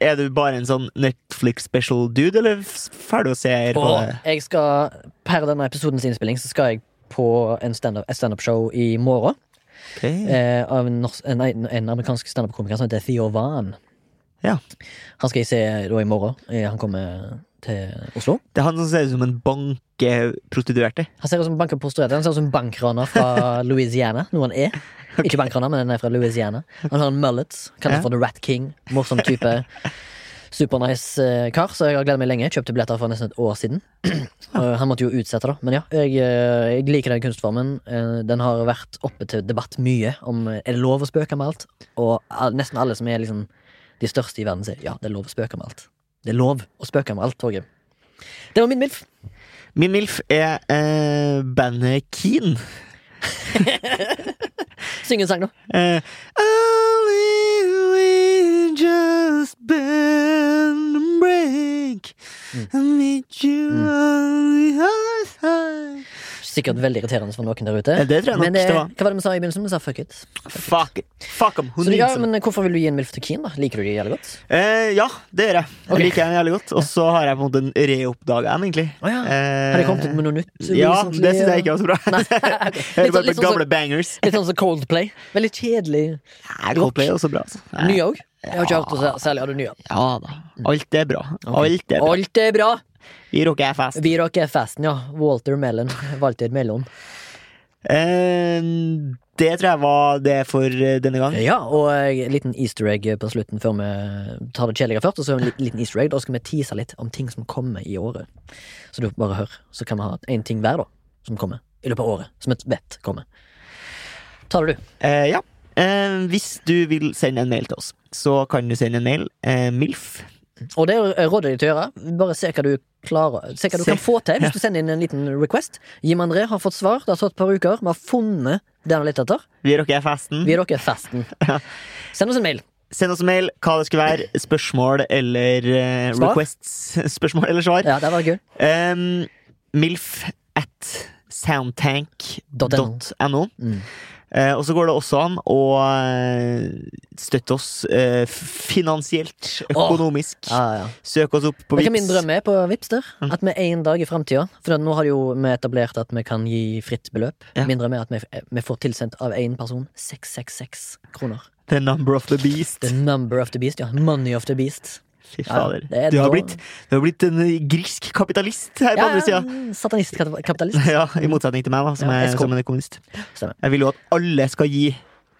er du bare en sånn Netflix special dude, eller får ferdig å se på det? jeg skal, per denne episodens innspilling, så skal jeg på en stand-up- standup-show i morgen. Okay. eh, av en, norsk, en, en amerikansk standup-komiker som heter Theo Van. Ja. Han skal jeg se da i morgen. Eh, Han kommer til Oslo. Det er han som ser ut som en bankprostituerte? Han ser ut som bankprostituerte Han ser ut som bankraner fra Louisiana. Noe han er. Ikke bankraner, men han er fra Louisiana. Han har en mullet. Kalles Ja. for The Rat King. Morsom type. Supernice eh, kar, så jeg har gledet meg lenge. Kjøpte billetter for nesten et år siden. Han måtte jo utsette, da. Men ja, jeg, eh, jeg liker den kunstformen. Eh, Den har vært oppe til debatt mye om er det lov å spøke med alt. Og nesten alle som er liksom de største i verden, sier ja, det er lov å spøke med alt. Det er lov å spøke med alt, Torgrim. Det var min MILF. Min MILF er eh, bandet Keen. Syng en sang, da. Eh, Just bend and break and meet you on the other side. Sikkert veldig irriterende for noen der ute. Det tror jeg nok men eh, det var. hva var det vi sa i begynnelsen? Vi sa fuck it. Fuck it. Fuck em. Hun Så, ja, men Hvorfor vil du gi en MILF til Keen? da? Liker du de jævlig godt? Eh, ja, det gjør jeg. Jeg liker jeg jævlig godt. Og så har jeg på en måte reoppdaga dem, egentlig. Oh, ja. Eh, Har de kommet ut med noe nytt? Ja, det syns jeg ikke var så bra. Nei, ok. Hører Litt, bare sånn- på sånn, gamle som- bangers. litt sånn som Coldplay. Veldig kjedelig. Nei, Coldplay er også bra. Altså. Nye òg? Jeg har ikke hørt noe særlig av det nye. Ja da. Alt er bra. Alt er bra. Alt er bra! Vi rocker fest. fast. Vi rocker festen, ja. Walter Mellon. Walter Mellon. Eh, det tror jeg var det for eh, denne gang. Ja, og en liten easter egg på slutten før vi tar det kjedelige først. Og så en liten easter egg Da skal vi tease litt om ting som kommer i året. Så du bare hør. Så kan vi ha én ting hver, da, som kommer i løpet av året. Som et vet kommer. Tar det, du. Eh, ja. Eh, hvis du vil sende en mail til oss, så kan du sende en mail. Eh, MILF. Og det råder jeg deg til å gjøre. Bare se hva du klarer Se hva du Se. kan få til hvis du sender inn en liten request. Jim André har fått svar. Det har tatt et par uker. Vi har funnet det han har lett etter. Vi er festen. Vi er dere ja. Send oss en mail. Send oss en mail hva det skulle være. Spørsmål eller uh, Svar? requests. Spørsmål eller svar. Ja, det var gøy. Um, MILF at soundtank.no. Mm. Eh, og så går det også an å eh, støtte oss eh, finansielt, økonomisk. Ja, ja. Søk oss opp på Vips. hva min drøm er på Vipps der? Mm. At vi en dag i framtida For nå har jo vi etablert at vi kan gi fritt beløp. Ja. Min drøm er at vi, vi får tilsendt av én person 666 kroner. The number of the beast. The number of the beast, ja. Money of the beast. Fy Ja, fader. er du, har blitt, du har blitt en eh, grisk kapitalist her på Ja, andre sida. Satanistkapitalist. Ja, I motsetning til meg, da, som, Ja, er, som er kommunist. Stemmer. Jeg vil jo at alle skal gi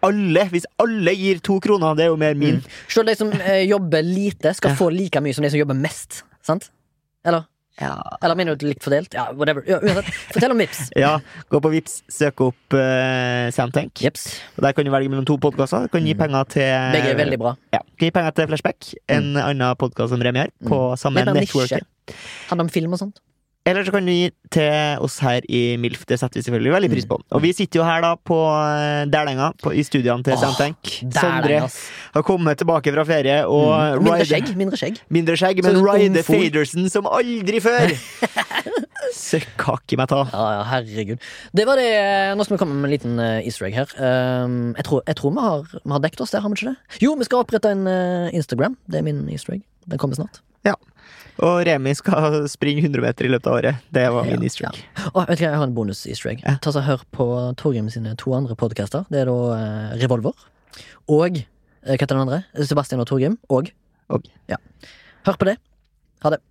Alle! Hvis alle gir to kroner, det er jo mer min. Selv de som eh, jobber lite, skal Ja. få like mye som de som jobber mest. Sant? Eller? Ja. Eller mener du likt fordelt? Ja, whatever. Ja. Fortell om Vips. ja, gå på Vips, søk opp uh, Soundtank. Jeps. Og Der kan du velge mellom to podkaster. Du kan gi penger til Mm. Begge er veldig bra. Ja, kan gi penger til Flashback, en annen podkast som Remi har, på samme Litt mer network. nisje. Handler om film og sånt. Eller så kan du gi til oss her i MILF. Det setter vi selvfølgelig veldig pris på. Og vi sitter jo her da på eh, Dælenga, i studiene til Åh, Soundtank. Sondre har kommet tilbake fra ferie og Mm. Mindre skjegg. Mindre skjegg. Mindre skjegg, men Ryde rider ungfol. Som aldri før! Søkk i meg ta. Ja, ja, herregud. Det var det. Nå skal vi komme med en liten eh, easter egg her. Um, jeg, tror, jeg tror vi har, vi har dekket oss der, har vi ikke det? Jo, vi skal opprette en eh, Instagram. Det er min easter egg. Den kommer snart. Og Remi skal springe 100 meter i løpet av året. Det var min easter egg. Å, vet du hva, Jeg har en bonus-easter egg. Ja. Ta så Hør på Torgrim sine to andre podcaster. Det er da eh, Revolver og eh, Hva heter den andre? Sebastian og Torgrim. Og Ok. Hør på det. Ha det.